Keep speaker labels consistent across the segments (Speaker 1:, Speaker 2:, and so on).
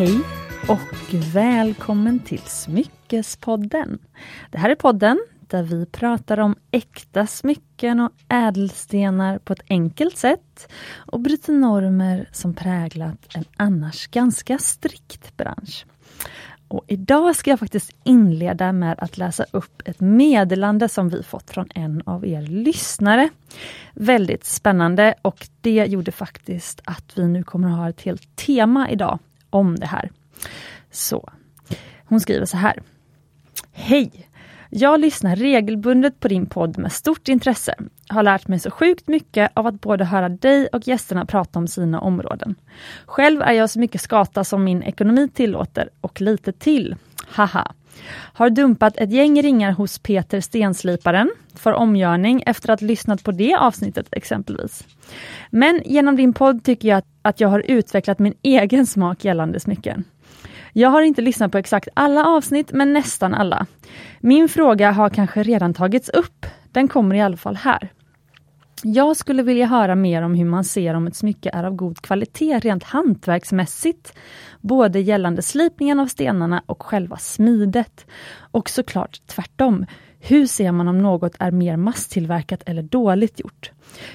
Speaker 1: Hej och välkommen till Smyckespodden. Det här är podden där vi pratar om äkta smycken och ädelstenar på ett enkelt sätt och bryter normer som präglat en annars ganska strikt bransch. Och idag ska jag faktiskt inleda med att läsa upp ett meddelande som vi fått från en av er lyssnare. Väldigt spännande och det gjorde faktiskt att vi nu kommer att ha ett helt tema idag om det här. Så, hon skriver så här. Hej! Jag lyssnar regelbundet på din podd med stort intresse. Har lärt mig så sjukt mycket av att både höra dig och gästerna prata om sina områden. Själv är jag så mycket skata som min ekonomi tillåter och lite till. Haha! Har dumpat ett gäng ringar hos Peter Stensliparen för omgörning efter att ha lyssnat på det avsnittet exempelvis. Men genom din podd tycker jag att jag har utvecklat min egen smak gällande smycken. Jag har inte lyssnat på exakt alla avsnitt, men nästan alla. Min fråga har kanske redan tagits upp. Den kommer i alla fall här. Jag skulle vilja höra mer om hur man ser om ett smycke är av god kvalitet rent hantverksmässigt. Både gällande slipningen av stenarna och själva smidet. Och såklart tvärtom. Hur ser man om något är mer masstillverkat eller dåligt gjort?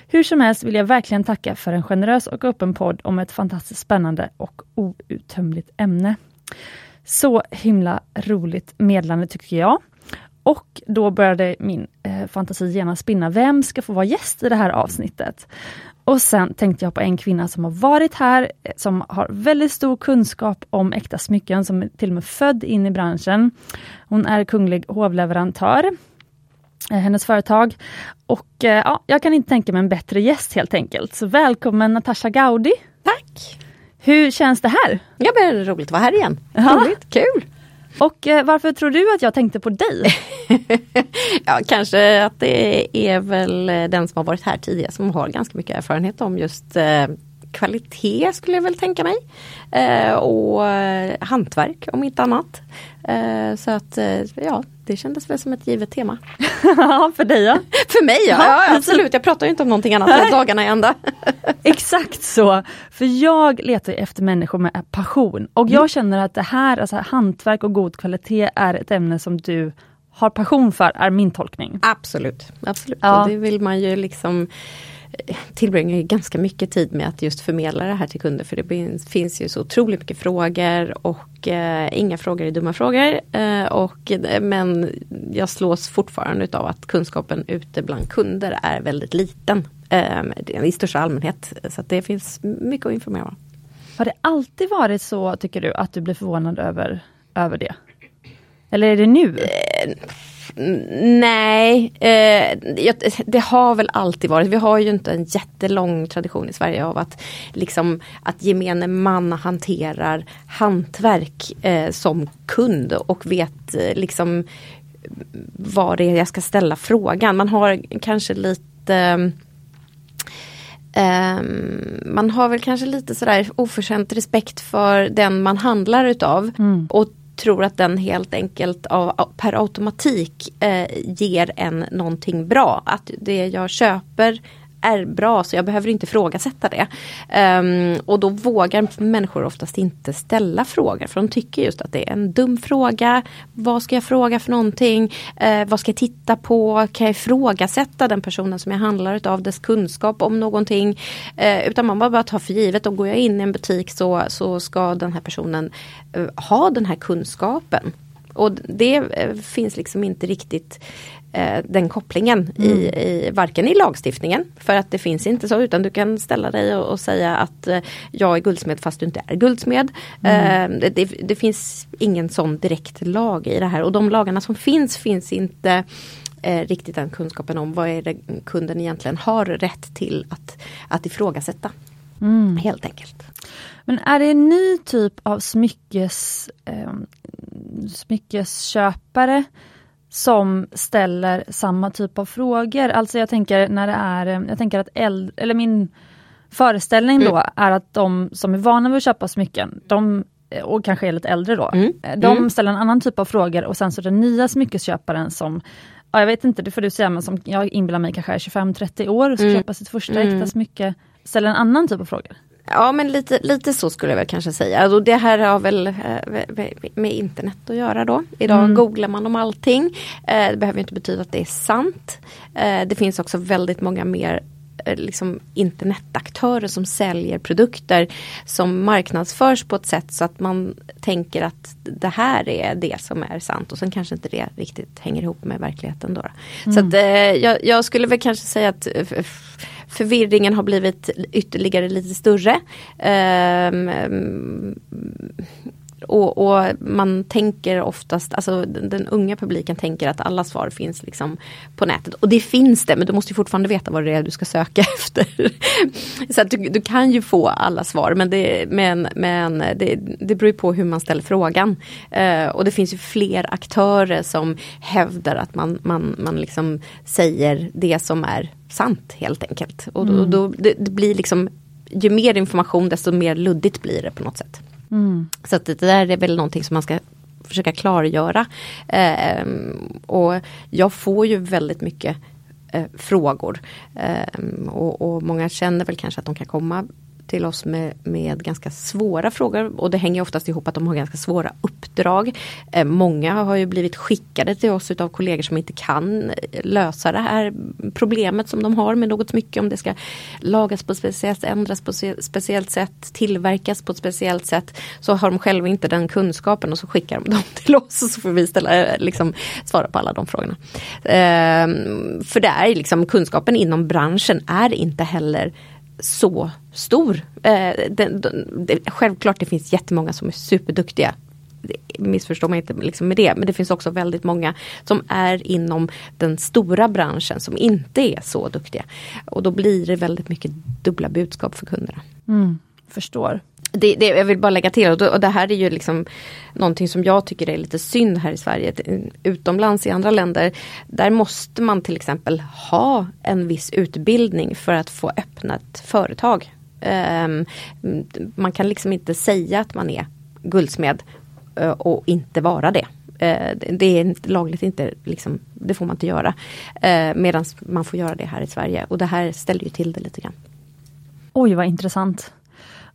Speaker 1: Hur som helst vill jag verkligen tacka för en generös och öppen podd om ett fantastiskt spännande och outtömligt ämne. Så himla roligt meddelande tycker jag. Och då började min eh, fantasi genast spinna. Vem ska få vara gäst i det här avsnittet? Och sen tänkte jag på en kvinna som har varit här, eh, som har väldigt stor kunskap om äkta smycken, som är till och med född in i branschen. Hon är kunglig hovleverantör, eh, hennes företag. Och eh, ja, jag kan inte tänka mig en bättre gäst helt enkelt. Så välkommen Natasha Gaudi!
Speaker 2: Tack!
Speaker 1: Hur känns det här?
Speaker 2: Ja, men roligt att vara här igen.
Speaker 1: Ja.
Speaker 2: Roligt, kul!
Speaker 1: Och eh, varför tror du att jag tänkte på dig?
Speaker 2: ja, kanske att det är väl eh, den som har varit här tidigare som har ganska mycket erfarenhet om just eh, kvalitet skulle jag väl tänka mig. Eh, och eh, hantverk om inte annat. Eh, så att eh, ja, det kändes väl som ett givet tema.
Speaker 1: Ja, för dig ja.
Speaker 2: För mig ja, ja absolut. Jag pratar ju inte om någonting annat än dagarna i ända.
Speaker 1: Exakt så! För jag letar efter människor med passion och jag känner att det här, alltså hantverk och god kvalitet är ett ämne som du har passion för, är min tolkning.
Speaker 2: Absolut, absolut.
Speaker 1: Ja.
Speaker 2: Och det vill man ju liksom tillbringar ju ganska mycket tid med att just förmedla det här till kunder för det finns, ju så otroligt mycket frågor och eh, inga frågor är dumma frågor. Eh, och, men jag slås fortfarande av att kunskapen ute bland kunder är väldigt liten eh, i största allmänhet. Så det finns mycket att informera om.
Speaker 1: Har det alltid varit så, tycker du, att du blir förvånad över, över det? Eller är det nu?
Speaker 2: Nej, eh, det har väl alltid varit. Vi har ju inte en jättelång tradition i Sverige av att, liksom, att gemene man hanterar hantverk eh, som kund och vet eh, liksom vad det är jag ska ställa frågan. Man har kanske lite Um, man har väl kanske lite sådär oförtjänt respekt för den man handlar utav.
Speaker 1: Mm.
Speaker 2: Och tror att den helt enkelt av, per automatik eh, ger en någonting bra. Att det jag köper är bra så jag behöver inte ifrågasätta det. Um, och då vågar människor oftast inte ställa frågor för de tycker just att det är en dum fråga. Vad ska jag fråga för någonting? Uh, vad ska jag titta på? Kan jag ifrågasätta den personen som jag handlar utav dess kunskap om någonting? Uh, utan man bara tar för givet och går jag in i en butik så, så ska den här personen uh, ha den här kunskapen. Och det finns liksom inte riktigt eh, den kopplingen mm. i, i, varken i lagstiftningen för att det finns inte så utan du kan ställa dig och, och säga att eh, jag är guldsmed fast du inte är guldsmed. Mm. Eh, det, det, finns ingen sån direkt lag i det här och de lagarna som finns finns inte eh, riktigt den kunskapen om vad är det kunden egentligen har rätt till att, att ifrågasätta.
Speaker 1: Mm.
Speaker 2: Helt enkelt.
Speaker 1: Men är det en ny typ av smyckes, eh, smyckesköpare som ställer samma typ av frågor? Alltså jag tänker när det är, jag tänker att äldre, eller min föreställning då mm. är att de som är vana vid att köpa smycken, de och kanske är lite äldre då,
Speaker 2: mm.
Speaker 1: de
Speaker 2: Mm.
Speaker 1: ställer en annan typ av frågor och sen så den nya smyckesköparen som Ja, jag vet inte, det får du säga, men som jag inbillar mig kanske är 25-30 år och ska
Speaker 2: Mm.
Speaker 1: köpa sitt första
Speaker 2: Mm.
Speaker 1: äkta smycke, ställer en annan typ av frågor.
Speaker 2: Ja men lite, lite så skulle jag väl kanske säga. Och det här har väl eh, med internet att göra då. Idag mm. googlar man om allting. Eh, det behöver inte betyda att det är sant. Eh, det finns också väldigt många mer liksom internetaktörer som säljer produkter som marknadsförs på ett sätt så att man tänker att det här är det som är sant och sen kanske inte det riktigt hänger ihop med verkligheten. Då. Mm. Så att, jag, jag, skulle väl kanske säga att förvirringen har blivit ytterligare lite större. Um, och, och, man tänker oftast, alltså den, den, unga publiken tänker att alla svar finns liksom på nätet. Och det finns det men du måste fortfarande veta vad det är du ska söka efter. Så att du, du kan ju få alla svar men, det, men, men det, det beror på hur man ställer frågan. Uh, och det finns ju fler aktörer som hävdar att man, man, man liksom säger det som är sant helt enkelt. Och, mm. och då, det, det blir liksom, ju mer information desto mer luddigt blir det på något sätt. Mm. Så att det där är väl någonting som man ska försöka klargöra. Eh, och jag får ju väldigt mycket eh, frågor. Eh, och, och, många känner väl kanske att de kan komma till oss med, med ganska svåra frågor och det hänger oftast ihop att de har ganska svåra uppdrag. Eh, många har ju blivit skickade till oss utav kollegor som inte kan eh, lösa det här problemet som de har med något smycke. Om det ska lagas på ett speciellt sätt, ändras på ett speciellt sätt, tillverkas på ett speciellt sätt. Så har de själva inte den kunskapen och så skickar de dem till oss och så får vi ställa, eh, liksom, svara på alla de frågorna. Eh, för det är liksom kunskapen inom branschen är inte heller så stor. Eh, det, det, självklart det finns jättemånga som är superduktiga. Missförstå mig inte liksom med det, men det finns också väldigt många som är inom den stora branschen som inte är så duktiga. Och då blir det väldigt mycket dubbla budskap för kunderna.
Speaker 1: Mm, förstår
Speaker 2: det, det, jag vill bara lägga till, och, och det här är ju liksom någonting som jag tycker är lite synd här i Sverige. Eh, utomlands i andra länder, där måste man till exempel ha en viss utbildning för att få öppna ett företag. Um, man kan liksom inte säga att man är guldsmed uh, och inte vara det. Uh, det är lagligt inte, liksom, det får man inte göra. Uh, Medan man får göra det här i Sverige och det här ställer ju till det lite grann.
Speaker 1: Oj vad intressant.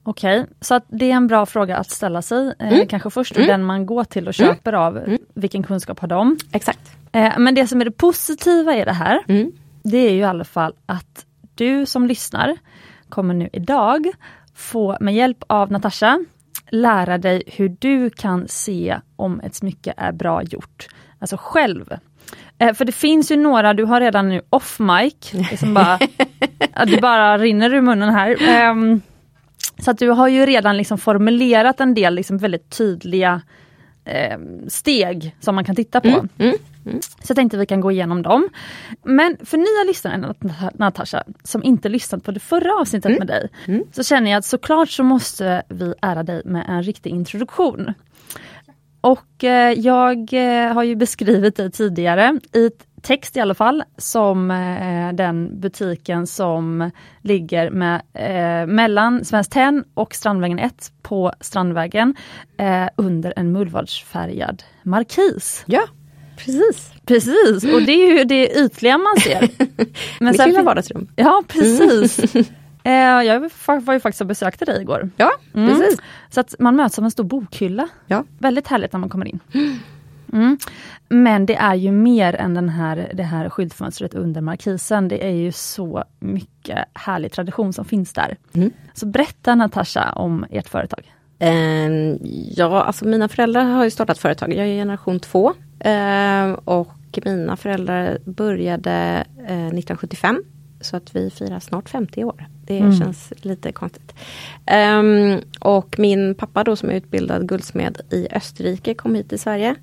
Speaker 1: Okej, okay. så det är en bra fråga att ställa sig. Eh, mm. Eh, kanske först mm. den man går till och köper mm. av. Mm. Vilken kunskap har de?
Speaker 2: Exakt.
Speaker 1: Eh, men det som är det positiva i det här, mm. det är ju i alla fall att du som lyssnar kommer nu idag få med hjälp av Natasha lära dig hur du kan se om ett smycke är bra gjort. Alltså själv. Eh, för det finns ju några, du har redan nu off mic, liksom bara, det bara rinner ur munnen här. Um, så att du har ju redan liksom formulerat en del liksom väldigt tydliga eh, steg som man kan titta på. Mm, mm, mm. Så jag tänkte vi kan gå igenom dem. Men för nya lyssnare, Natasha, som inte lyssnat på det förra avsnittet mm. med dig, mm. så känner jag att såklart så måste vi ära dig med en riktig introduktion. Och eh, jag eh, har ju beskrivit dig tidigare i text i alla fall, som eh, den butiken som ligger med, eh, mellan Svenskt Tenn och Strandvägen 1 på Strandvägen eh, under en mullvadsfärgad markis.
Speaker 2: Ja, precis.
Speaker 1: Precis, och det är ju det ytliga man ser.
Speaker 2: Men Mitt lilla vardagsrum.
Speaker 1: Ja, precis. Eh, jag var ju faktiskt och besökte dig igår.
Speaker 2: Ja, mm. precis.
Speaker 1: Så att man möts av en stor bokhylla.
Speaker 2: Ja.
Speaker 1: Väldigt härligt när man kommer in. Mm. Men det är ju mer än den här, det här skyltfönstret under markisen. Det är ju så mycket härlig tradition som finns där. Mm. Så berätta Natasha om ert företag.
Speaker 2: Uh, ja, alltså mina föräldrar har ju startat företag. Jag är generation två. Uh, och mina föräldrar började uh, eh, 1975 så att vi firar snart 50 år. Det mm. känns lite konstigt. Um, och min pappa då som är utbildad guldsmed i Österrike kom hit till Sverige.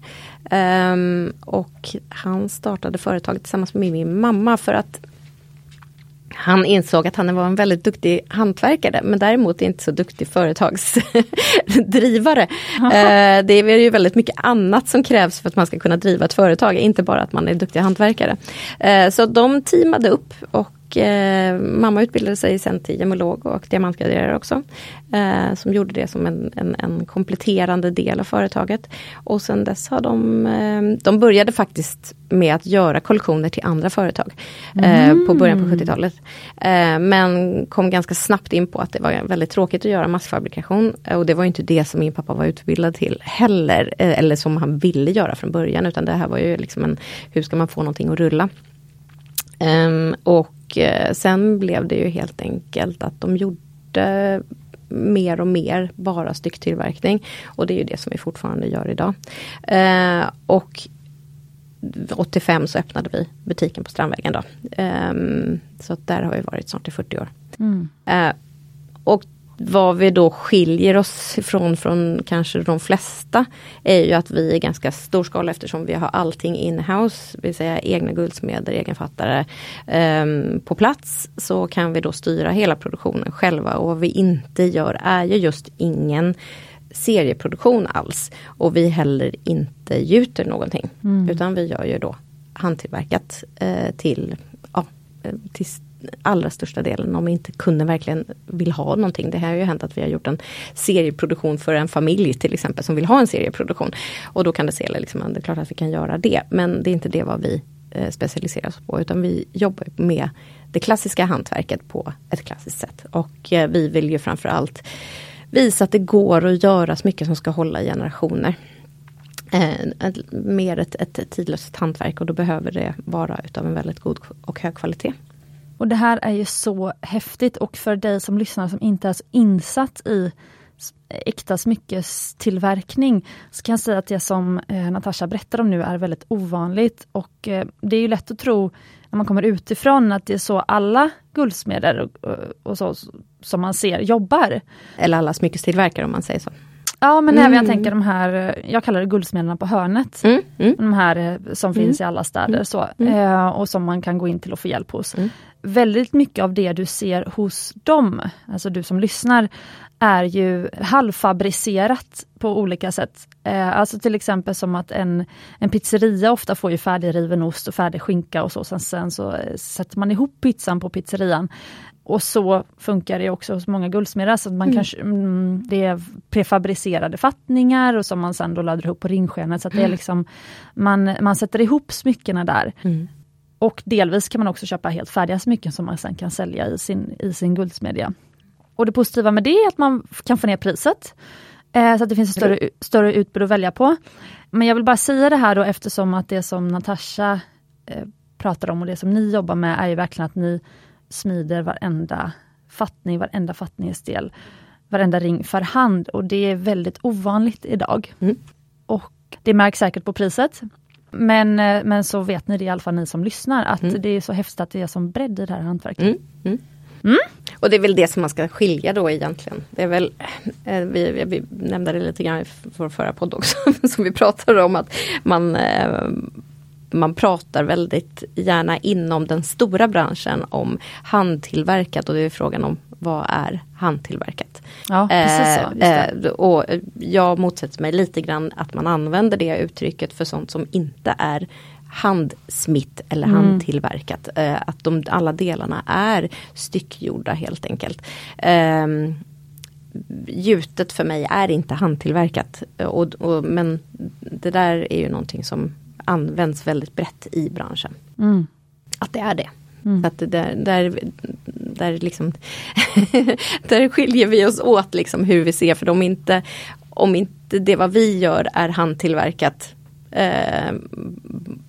Speaker 2: Um, och han startade företaget tillsammans med min mamma för att han insåg att han var en väldigt duktig hantverkare men däremot inte så duktig företagsdrivare. Eh, det är ju väldigt mycket annat som krävs för att man ska kunna driva ett företag, inte bara att man är duktig hantverkare. Så de teamade upp och och eh, mamma utbildade sig sen till gemolog och diamantgraderare också. Eh, som gjorde det som en, en, en, kompletterande del av företaget. Och sen dess har de, eh, de började faktiskt med att göra kollektioner till andra företag mm. på början på 70-talet. Eh, men kom ganska snabbt in på att det var väldigt tråkigt att göra massfabrikation och det var inte det som min pappa var utbildad till heller, eh, eller som han ville göra från början utan det här var ju liksom en, hur ska man få någonting att rulla? Um, och uh, sen blev det ju helt enkelt att de gjorde mer och mer bara stycktillverkning. Och det är ju det som vi fortfarande gör idag. Uh, och 85 så öppnade vi butiken på Strandvägen då. Um, så där har vi varit snart i 40 år. Mm. Uh, och vad vi då skiljer oss ifrån från kanske de flesta är ju att vi är ganska storskaliga eftersom vi har allting in-house, vill säga egna guldsmeder, egenfattare um, på plats. Så kan vi då styra hela produktionen själva och vad vi inte gör är ju just ingen serieproduktion alls. Och vi heller inte gjuter någonting. Mm. Utan vi gör ju då handtillverkat eh, till, ja, eh, till allra största delen om inte kunden verkligen vill ha någonting. Det här har ju hänt att vi har gjort en serieproduktion för en familj till exempel som vill ha en serieproduktion. Och då kan det se, liksom, det är klart att vi kan göra det. Men det är inte det vad vi eh, specialiserar oss på utan vi jobbar med det klassiska hantverket på ett klassiskt sätt. Och eh, vi vill ju framförallt visa att det går att göra så mycket som ska hålla i generationer. Eh, ett, mer ett, ett tidlöst hantverk och då behöver det vara utav en väldigt god och hög kvalitet.
Speaker 1: Och det här är ju så häftigt och för dig som lyssnar som inte är så insatt i äkta smyckestillverkning så kan jag säga att det som eh, Natasha berättar om nu är väldigt ovanligt och eh, det är ju lätt att tro när man kommer utifrån att det är så alla guldsmeder och, och så som man ser jobbar.
Speaker 2: Eller alla smyckestillverkare om man säger så.
Speaker 1: Ja men mm. även jag tänker de här, jag kallar det guldsmederna på hörnet. Mm. Mm. De här eh, som finns i alla städer mm. så, mm. eh, och som man kan gå in till och få hjälp hos. Väldigt mycket av det du ser hos dem, alltså du som lyssnar, är ju halvfabricerat på olika sätt. Eh, alltså till exempel som att en, en pizzeria ofta får ju färdigriven ost och färdig skinka och så. Sen, sen så eh, sätter man ihop pizzan på pizzerian. Och så funkar det också hos många guldsmeder. Så man mm. kanske, mm, det är prefabricerade fattningar och som man sen då laddar ihop på ringskenet. Så det är mm. liksom, man, man sätter ihop smyckena där. Mm. Och delvis kan man också köpa helt färdiga smycken som man sen kan sälja i sin, i sin guldsmedja. Och det positiva med det är att man kan få ner priset. Eh, så att det finns ett större, större utbud att välja på. Men jag vill bara säga det här då eftersom att det som Natasha eh, pratar om och det som ni jobbar med är ju verkligen att ni smider varenda fattning, varenda fattningsdel, varenda ring för hand och det är väldigt ovanligt idag. Mm. Och det märks säkert på priset. Men, eh, men så vet ni det i alla fall ni som lyssnar att mm. det är så häftigt att det är som bredd i det här hantverket. Mm. mm.
Speaker 2: Mm. Och det är väl det som man ska skilja då egentligen. Det är väl, eh, vi, vi nämnde det lite grann i vår förra podd också, som vi pratade om att man eh, man pratar väldigt gärna inom den stora branschen om handtillverkat och det är frågan om vad är handtillverkat?
Speaker 1: Ja, precis så,
Speaker 2: eh, och jag motsätter mig lite grann att man använder det uttrycket för sånt som inte är handsmitt eller mm. handtillverkat. Eh, att de, alla delarna är styckgjorda helt enkelt. Eh, gjutet för mig är inte handtillverkat. Och, och, men det där är ju någonting som används väldigt brett i branschen. Mm. Att det är det. Mm. Att där, där, där, liksom där skiljer vi oss åt liksom hur vi ser för de inte, om inte det vad vi gör är handtillverkat eh,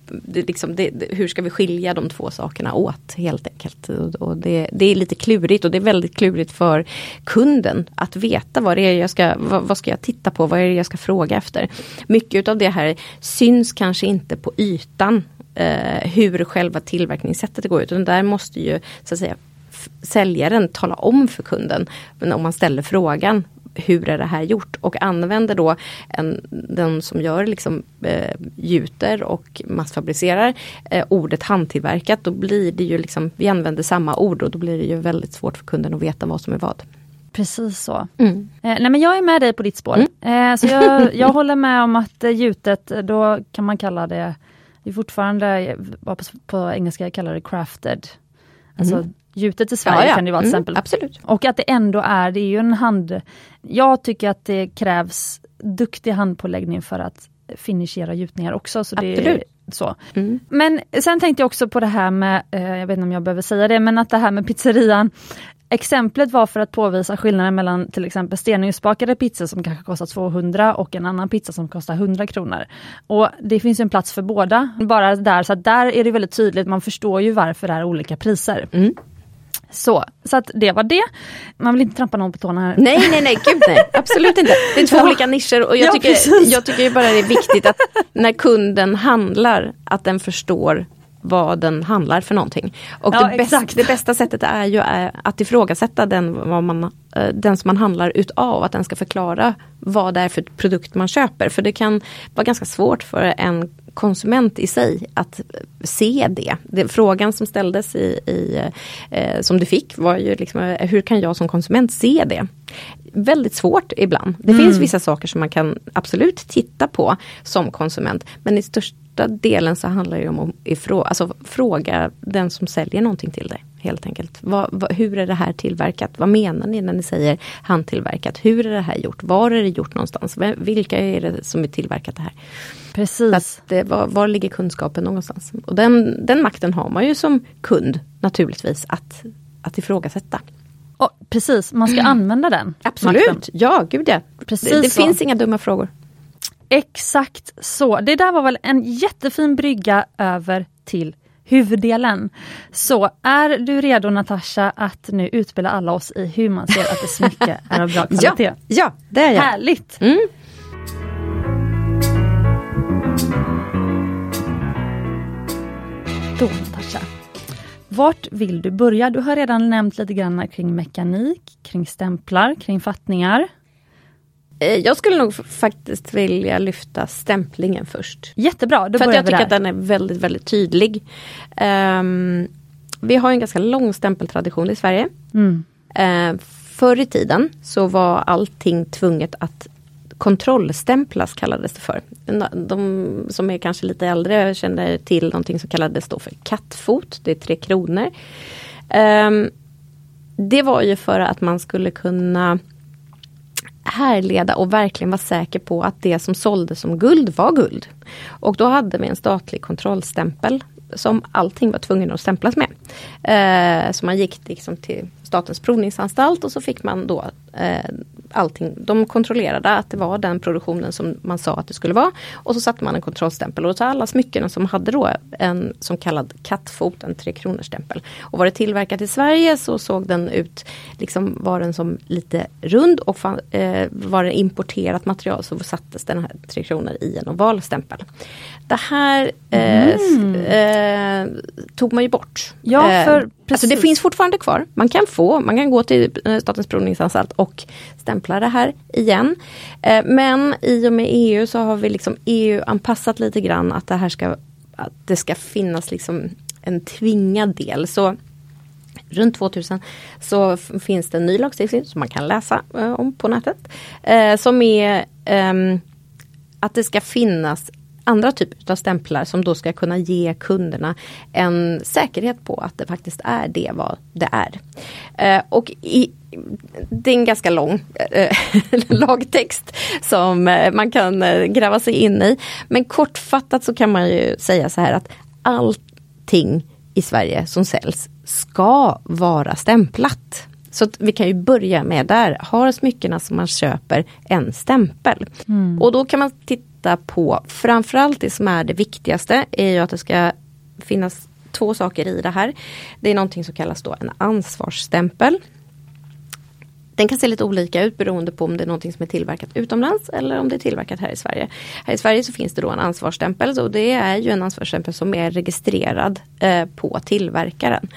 Speaker 2: det, liksom, det, hur ska vi skilja de två sakerna åt helt enkelt. Och, och det, det, är lite klurigt och det är väldigt klurigt för kunden att veta vad det är jag ska, vad, vad, ska jag titta på, vad är det jag ska fråga efter. Mycket av det här syns kanske inte på ytan eh, hur själva tillverkningssättet går ut. Utan där måste ju så att säga säljaren tala om för kunden. Men om man ställer frågan hur är det här gjort? Och använder då en, den som gör liksom eh, gjuter och massfabricerar eh, ordet handtillverkat. Då blir det ju liksom, vi använder samma ord och då blir det ju väldigt svårt för kunden att veta vad som är vad.
Speaker 1: Precis så. Mm. Eh, nej men jag är med dig på ditt spår. Mm. Eh, så jag, jag håller med om att eh, gjutet, då kan man kalla det, det är fortfarande, på, på engelska kallar det crafted. Alltså
Speaker 2: Mm.
Speaker 1: gjutet i Sverige
Speaker 2: Ja, ja.
Speaker 1: kan det vara till
Speaker 2: Mm,
Speaker 1: exempel.
Speaker 2: absolut.
Speaker 1: Och att det ändå är, det är ju en hand... Jag tycker att det krävs duktig handpåläggning för att finishera gjutningar också. Så det är
Speaker 2: Absolut.
Speaker 1: så.
Speaker 2: Mm.
Speaker 1: Men sen tänkte jag också på det här med, eh, jag vet inte om jag behöver säga det, men att det här med pizzerian. Exemplet var för att påvisa skillnaden mellan till exempel stenugnsbakade pizzor som kanske kostar 200 och en annan pizza som kostar 100 kronor. Och Det finns en plats för båda, bara där, så där är det väldigt tydligt, man förstår ju varför det är olika priser.
Speaker 2: Mm.
Speaker 1: Så, så att det var det. Man vill inte trampa någon på tårna här.
Speaker 2: Nej, nej, nej, gud nej. Absolut inte. Det är två
Speaker 1: Ja.
Speaker 2: olika nischer och jag,
Speaker 1: Ja,
Speaker 2: tycker,
Speaker 1: precis.
Speaker 2: jag tycker bara det är viktigt att när kunden handlar att den förstår vad den handlar för någonting. Och
Speaker 1: Ja,
Speaker 2: det, bästa, det bästa sättet är ju eh, att ifrågasätta den, vad man, eh, den som man handlar utav, att den ska förklara vad det är för produkt man köper. För det kan vara ganska svårt för en konsument i sig att se det. det frågan som ställdes i, i eh, som du fick var ju liksom, eh, hur kan jag som konsument se det? Väldigt svårt ibland. Det finns vissa saker som man kan absolut titta på som konsument. Men i största delen så handlar det om att ifrå, alltså, fråga den som säljer någonting till dig. Helt enkelt. Vad, vad, hur är det här tillverkat? Vad menar ni när ni säger handtillverkat? Hur är det här gjort? Var är det gjort någonstans? Vilka är det som är tillverkat det här?
Speaker 1: Precis.
Speaker 2: att var, var ligger kunskapen någonstans? Och den, den makten har man ju som kund naturligtvis att, att ifrågasätta.
Speaker 1: Och, precis, man ska använda den.
Speaker 2: Absolut,
Speaker 1: makten.
Speaker 2: ja gud ja.
Speaker 1: Precis
Speaker 2: det det finns inga dumma frågor.
Speaker 1: Exakt så. Det där var väl en jättefin brygga över till huvuddelen. Så är du redo Natasha att nu utbilda alla oss i hur man ser att ett smycke är av bra
Speaker 2: Ja,
Speaker 1: kvalitet?
Speaker 2: ja, det är jag.
Speaker 1: Härligt!
Speaker 2: Mm.
Speaker 1: Då Natasha. Vart vill du börja? Du har redan nämnt lite grann kring mekanik, kring stämplar, kring fattningar.
Speaker 2: Eh, Jag skulle nog faktiskt vilja lyfta stämplingen först.
Speaker 1: Jättebra, då
Speaker 2: För att jag tycker
Speaker 1: där.
Speaker 2: att den är väldigt, väldigt tydlig. Ehm, vi har en ganska lång stämpeltradition i Sverige.
Speaker 1: Mm.
Speaker 2: Uh, förr i tiden så var allting tvunget att kontrollstämplas kallades det för. De som är kanske lite äldre känner till någonting som kallades då för kattfot, det är tre kronor. Ehm, det var ju för att man skulle kunna härleda och verkligen vara säker på att det som såldes som guld var guld. Och då hade vi en statlig kontrollstämpel som allting var tvungen att stämplas med. Eh, så man gick liksom till Statens provningsanstalt och så fick man då eh, allting. De kontrollerade att det var den produktionen som man sa att det skulle vara. Och så satte man en kontrollstämpel och så alla smycken som hade då en som kallad kattfot, en tre kronors stämpel. Och var det tillverkat i Sverige så såg den ut, liksom var den som lite rund och fan, eh, var det importerat material så sattes den här tre kronor i en oval stämpel. Det här eh, s- eh, tog man ju bort.
Speaker 1: Ja, för
Speaker 2: Eh, Alltså det
Speaker 1: precis.
Speaker 2: finns fortfarande kvar. Man kan få, man kan gå till eh, Statens provningsanstalt och stämpla det här igen. Eh, Men i och med EU så har vi liksom EU-anpassat lite grann att det här ska, att det ska finnas liksom en tvingad del. Så runt 2000 så finns det en ny lagstiftning som man kan läsa eh, om på nätet. Som är ehm, att det ska finnas andra typer av stämplar som då ska kunna ge kunderna en säkerhet på att det faktiskt är det vad det är. Eh, och i, det är en ganska lång eh, lagtext som eh, man kan eh, gräva sig in i. Men kortfattat så kan man ju säga så här att allting i Sverige som säljs ska vara stämplat. Så vi kan ju börja med där. Har smyckena som man köper en stämpel? Och då kan man titta på framförallt det som är det viktigaste är ju att det ska finnas två saker i det här. Det är någonting som kallas då en ansvarsstämpel. Den kan se lite olika ut beroende på om det är någonting som är tillverkat utomlands eller om det är tillverkat här i Sverige. Här i Sverige så finns det då en ansvarsstämpel och det är ju en ansvarsstämpel som är registrerad eh, på tillverkaren.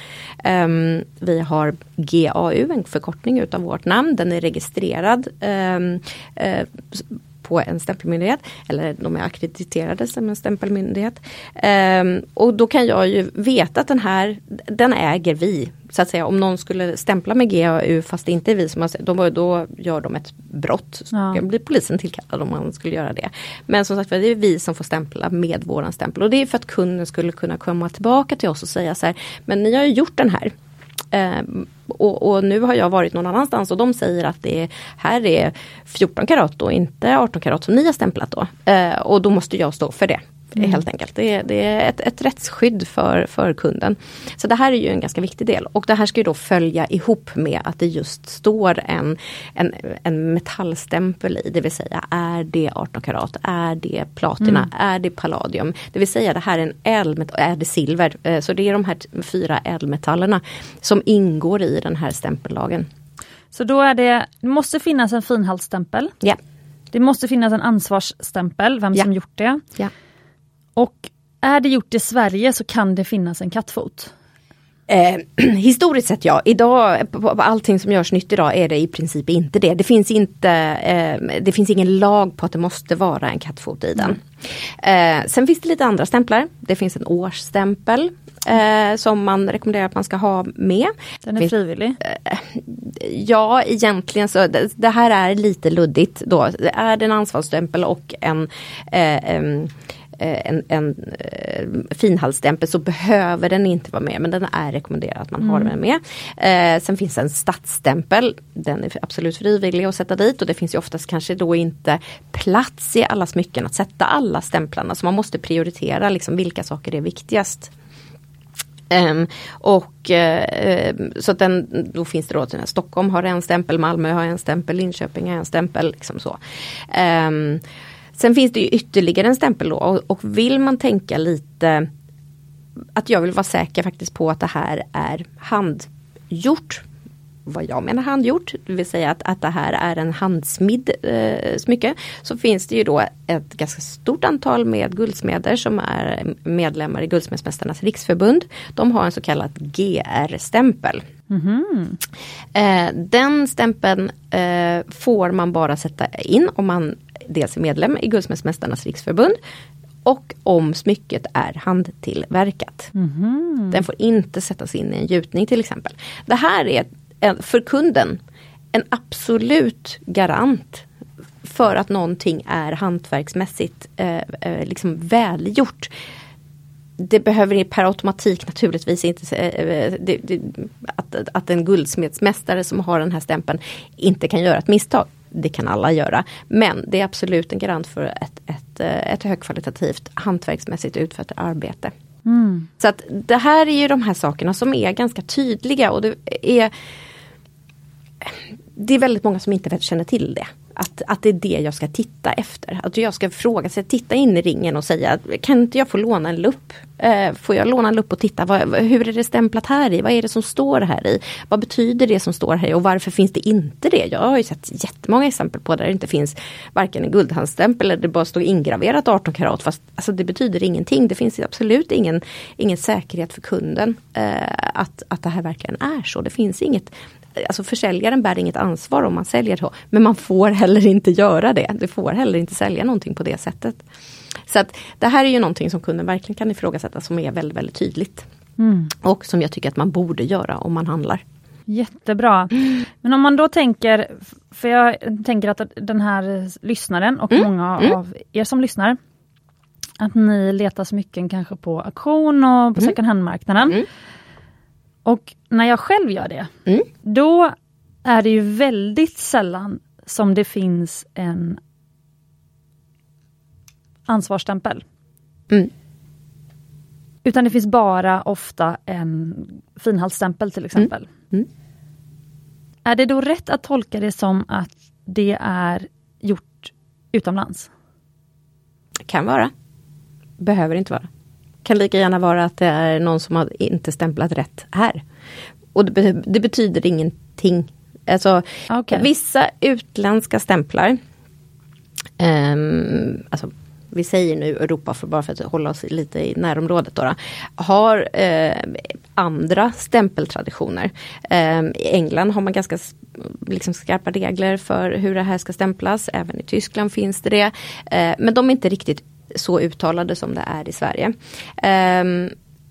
Speaker 2: Um, vi har GAU, en förkortning utav vårt namn, den är registrerad um, uh, på en stämpelmyndighet. Eller de är akkrediterade som en stämpelmyndighet. Ehm, och då kan jag ju veta att den här, den äger vi. Så att säga om någon skulle stämpla med GAU fast det inte är vi som har, då, då gör de ett brott. Så
Speaker 1: Ja.
Speaker 2: blir polisen tillkallad om man skulle göra det. Men som sagt det är vi som får stämpla med våran stämpel. Och det är för att kunden skulle kunna komma tillbaka till oss och säga så här, men ni har ju gjort den här. Ehm, och, och, nu har jag varit någon annanstans och de säger att det är, här är 14 karat och inte 18 karat som ni har stämplat då. Ehm, och då måste jag stå för det. Mm. Helt enkelt. Det är, det är ett, ett rättsskydd för, för kunden. Så det här är ju en ganska viktig del och det här ska ju då följa ihop med att det just står en, en, en metallstämpel i, det vill säga är det 18 karat, är det platina, mm. är det palladium. Det vill säga det här är en ädelmetall, är det silver. Eh, så det är de här fyra ädelmetallerna som ingår i den här stämpellagen.
Speaker 1: Så då är det, det måste finnas en finhaltsstämpel.
Speaker 2: Ja.
Speaker 1: Det måste finnas en ansvarsstämpel, vem ja. som gjort det.
Speaker 2: Ja.
Speaker 1: Och är det gjort i Sverige så kan det finnas en kattfot?
Speaker 2: Eh, historiskt sett ja, idag på, på allting som görs nytt idag är det i princip inte det. Det finns, inte, eh, det finns ingen lag på att det måste vara en kattfot i den. Mm. Eh, sen finns det lite andra stämplar. Det finns en årsstämpel eh, som man rekommenderar att man ska ha med.
Speaker 1: Den är frivillig?
Speaker 2: Eh, ja, egentligen så det, det, här är lite luddigt då. Det är en ansvarsstämpel och en eh, Eh, en, en eh, finhalsstämpel så behöver den inte vara med men den är rekommenderad att man mm. har den med. Eh, sen finns en stadsstämpel, den är absolut frivillig att sätta dit och det finns ju oftast kanske då inte plats i alla smycken att sätta alla stämplarna så man måste prioritera liksom vilka saker är viktigast. Um, och uh, så att den, då finns det då Stockholm har en stämpel, Malmö har en stämpel, Linköping har en stämpel. Liksom så. Um, Sen finns det ju ytterligare en stämpel då och, och vill man tänka lite att jag vill vara säker faktiskt på att det här är handgjort vad jag menar handgjort, det vill säga att, att det här är en handsmidd eh, smycke. Så finns det ju då ett ganska stort antal med guldsmeder som är medlemmar i Guldsmedsmästarnas riksförbund. De har en så kallad GR-stämpel. Mm. Eh, den stämpeln eh, får man bara sätta in om man dels är medlem i Guldsmedsmästarnas riksförbund och om smycket är handtillverkat. Mm. Den får inte sättas in i en gjutning till exempel. Det här är för kunden en absolut garant för att någonting är hantverksmässigt eh, eh, liksom välgjort. Det behöver per automatik naturligtvis inte eh, det, det, att, att en guldsmedsmästare som har den här stämpeln inte kan göra ett misstag det kan alla göra. Men det är absolut en garant för ett, ett, eh, ett högkvalitativt hantverksmässigt utfört arbete. Mm. Så att det här är ju de här sakerna som är ganska tydliga och det är det är väldigt många som inte känner till det. Att, att det är det jag ska titta efter. Att jag ska fråga sig, titta in i ringen och säga kan inte jag få låna en lupp? Eh, får jag låna en lupp och titta, vad, hur är det stämplat här i? Vad är det som står här i? Vad betyder det som står här i och varför finns det inte det? Jag har ju sett jättemånga exempel på där det inte finns varken en guldhandstämpel eller det bara står ingraverat 18 karat fast alltså, det betyder ingenting. Det finns absolut ingen, ingen säkerhet för kunden eh, att, att det här verkligen är så. Det finns inget alltså försäljaren bär inget ansvar om man säljer så. Men man får heller inte göra det. Du får heller inte sälja någonting på det sättet. Så att det här är ju någonting som kunden verkligen kan ifrågasätta som är väldigt, väldigt tydligt. Mm. Och som jag tycker att man borde göra om man handlar.
Speaker 1: Jättebra. Men om man då tänker, för jag tänker att den här lyssnaren och mm. många mm. av er som lyssnar, att ni letar smycken kanske på auktion och på mm. second hand-marknaden. Och när jag själv gör det, mm. då är det ju väldigt sällan som det finns en ansvarsstämpel. Mm. Utan det finns bara ofta en finhaltsstämpel till exempel. Mm. Mm. Är det då rätt att tolka det som att det är gjort utomlands?
Speaker 2: Kan vara. Behöver inte vara kan lika gärna vara att det är någon som har inte stämplat rätt här. Och det, det betyder ingenting. Alltså, okay. Vissa utländska stämplar, um, alltså, vi säger nu Europa för bara för att hålla oss lite i närområdet då, då har eh, andra stämpeltraditioner. Eh, I England har man ganska liksom skarpa regler för hur det här ska stämplas. Även i Tyskland finns det det. Eh, men de är inte riktigt så uttalade som det är i Sverige. Um,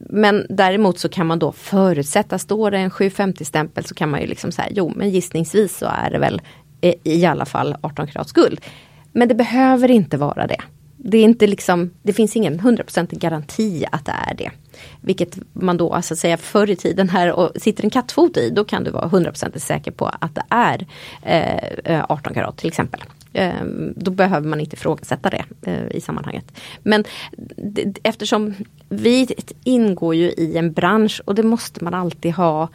Speaker 2: men däremot så kan man då förutsätta, står det en 750-stämpel så kan man ju liksom säga, jo men gissningsvis så är det väl i alla fall 18 karats guld. Men det behöver inte vara det. Det, är inte liksom, det finns ingen 100% garanti att det är det. Vilket man då, alltså säga förr i tiden här och sitter en kattfot i, då kan du vara 100% säker på att det är eh, eh 18 karat till exempel. Ehm, då behöver man inte ifrågasätta det eh, i sammanhanget. Men eftersom vi ingår ju i en bransch och det måste man alltid ha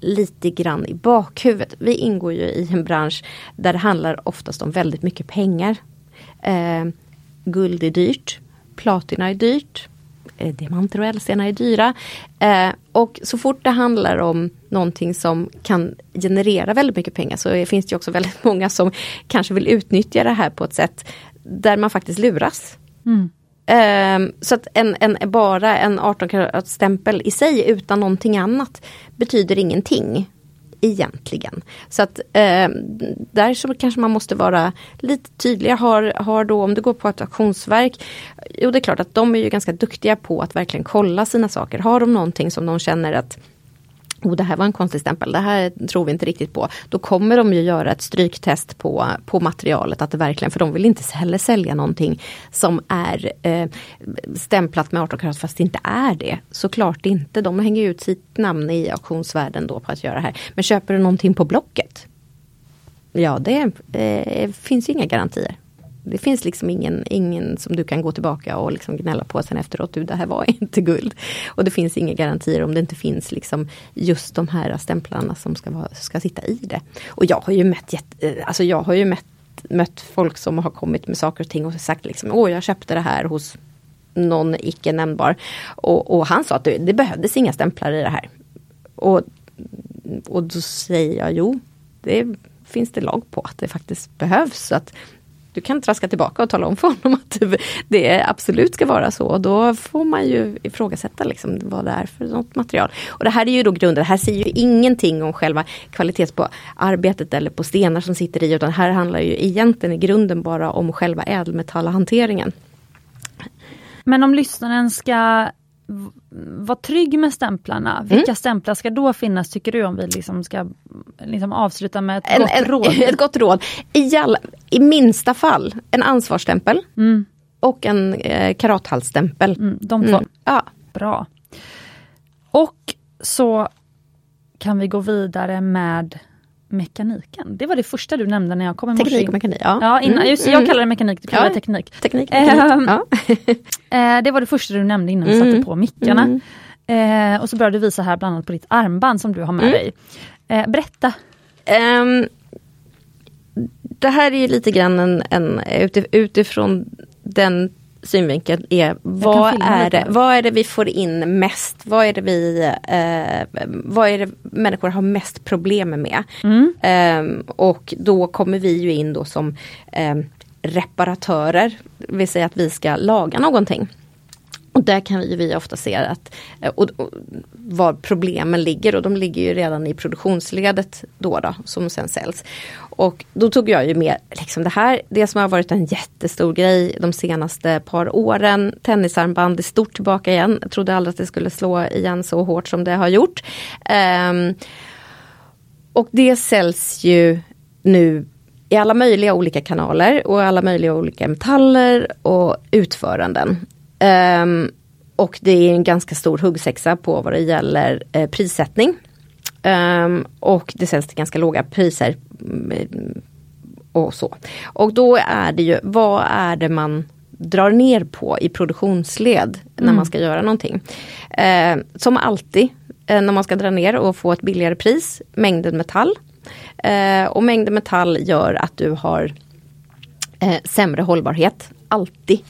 Speaker 2: lite grann i bakhuvudet. Vi ingår ju i en bransch där det handlar oftast om väldigt mycket pengar. Eh, guld är dyrt, platina är dyrt, diamanter och ädelstenar är dyra. Eh, och så fort det handlar om någonting som kan generera väldigt mycket pengar så finns det också väldigt många som kanske vill utnyttja det här på ett sätt där man faktiskt luras. Mm. Um, så att en, en, bara en 18 karat stämpel i sig utan någonting annat betyder ingenting. Egentligen. Så att eh, där så kanske man måste vara lite tydligare. Har, har då, om du går på ett auktionsverk, jo det är klart att de är ju ganska duktiga på att verkligen kolla sina saker. Har de någonting som de känner att oh, det här var en konstig stämpel, det här tror vi inte riktigt på. Då kommer de ju göra ett stryktest på, på materialet, att det verkligen, för de vill inte heller sälja någonting som är eh, stämplat med 18 karat fast det inte är det. Såklart inte, de hänger ut sitt namn i auktionsvärlden då på att göra det här. Men köper du någonting på Blocket? Ja, det eh, finns inga garantier. Det finns liksom ingen, ingen som du kan gå tillbaka och liksom gnälla på sen efteråt. Du, det här var inte guld. Och det finns inga garantier om det inte finns liksom just de här stämplarna som ska, vara, ska sitta i det. Och jag har ju mött, eh, alltså jag har ju mött, mött folk som har kommit med saker och ting och sagt liksom, åh jag köpte det här hos någon icke nämnbar. Och, och han sa att det, det behövdes inga stämplar i det här. Och, och då säger jag, jo, det finns det lag på att det faktiskt behövs. Så att du kan traska tillbaka och tala om för honom att det absolut ska vara så. Då får man ju ifrågasätta liksom vad det är för något material. Och det här är ju då grunden, det här säger ju ingenting om själva kvalitet på arbetet eller på stenar som sitter i, utan här handlar ju egentligen i grunden bara om själva ädelmetallhanteringen.
Speaker 1: Men om lyssnaren ska vara trygg med stämplarna. Mm. Vilka stämplar ska då finnas tycker du om vi liksom ska liksom avsluta med ett en, gott
Speaker 2: en,
Speaker 1: råd?
Speaker 2: Ett gott råd. I, all, i minsta fall en ansvarsstämpel mm. och en eh, karathalsstämpel.
Speaker 1: Mm, de två. Mm. Ja. Bra. Och så kan vi gå vidare med mekaniken. Det var det första du nämnde när jag kom i
Speaker 2: morse. Teknik och mekanik,
Speaker 1: ja. ja innan, mm, just, jag mm. kallar det mekanik, du kallar ja, det teknik.
Speaker 2: teknik, teknik
Speaker 1: ehm, ja. Eh, det var det första du nämnde innan vi satte mm. på mickarna. Mm. Eh, och så började du visa här bland annat på ditt armband som du har med mm. dig. Eh, berätta. Um,
Speaker 2: det här är lite grann en, en utifrån den synvinkeln är vad är, det, vad är det vi får in mest? Vad är det vi eh, vad är det människor har mest problem med? Mm. Eh, och då kommer vi ju in då som eh, reparatörer, vill säga att vi ska laga någonting. Och där kan vi, vi ofta se att eh, och, och, var problemen ligger och de ligger ju redan i produktionsledet då, då som sen säljs. Och då tog jag ju med liksom det här, det som har varit en jättestor grej de senaste par åren. Tennisarmband är stort tillbaka igen. Jag trodde aldrig att det skulle slå igen så hårt som det har gjort. Um, och det säljs ju nu i alla möjliga olika kanaler och alla möjliga olika metaller och utföranden. Um, och det är en ganska stor huggsexa på vad det gäller eh, prissättning. Um, och det säljs till ganska låga priser. Mm, och så. Och då är det ju, vad är det man drar ner på i produktionsled när mm. man ska göra någonting. Eh, som alltid eh, när man ska dra ner och få ett billigare pris, mängden metall. Eh, och mängden metall gör att du har eh, sämre hållbarhet, alltid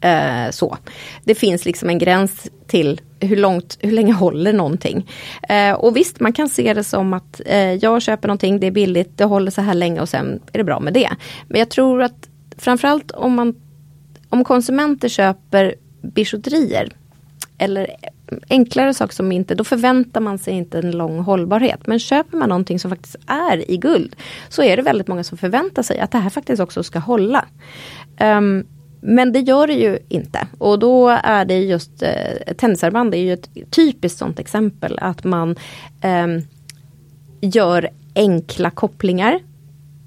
Speaker 2: Eh, så. Det finns liksom en gräns till hur, långt, hur länge håller någonting. Eh, och visst, man kan se det som att eh, jag köper någonting, det är billigt, det håller så här länge och sen är det bra med det. Men jag tror att framförallt om, man, om konsumenter köper bijouterier eller enklare saker som inte, då förväntar man sig inte en lång hållbarhet. Men köper man någonting som faktiskt är i guld så är det väldigt många som förväntar sig att det här faktiskt också ska hålla. Um, men det gör det ju inte. Och då är det just eh, tennisarmband är ju ett typiskt sånt exempel att man eh, gör enkla kopplingar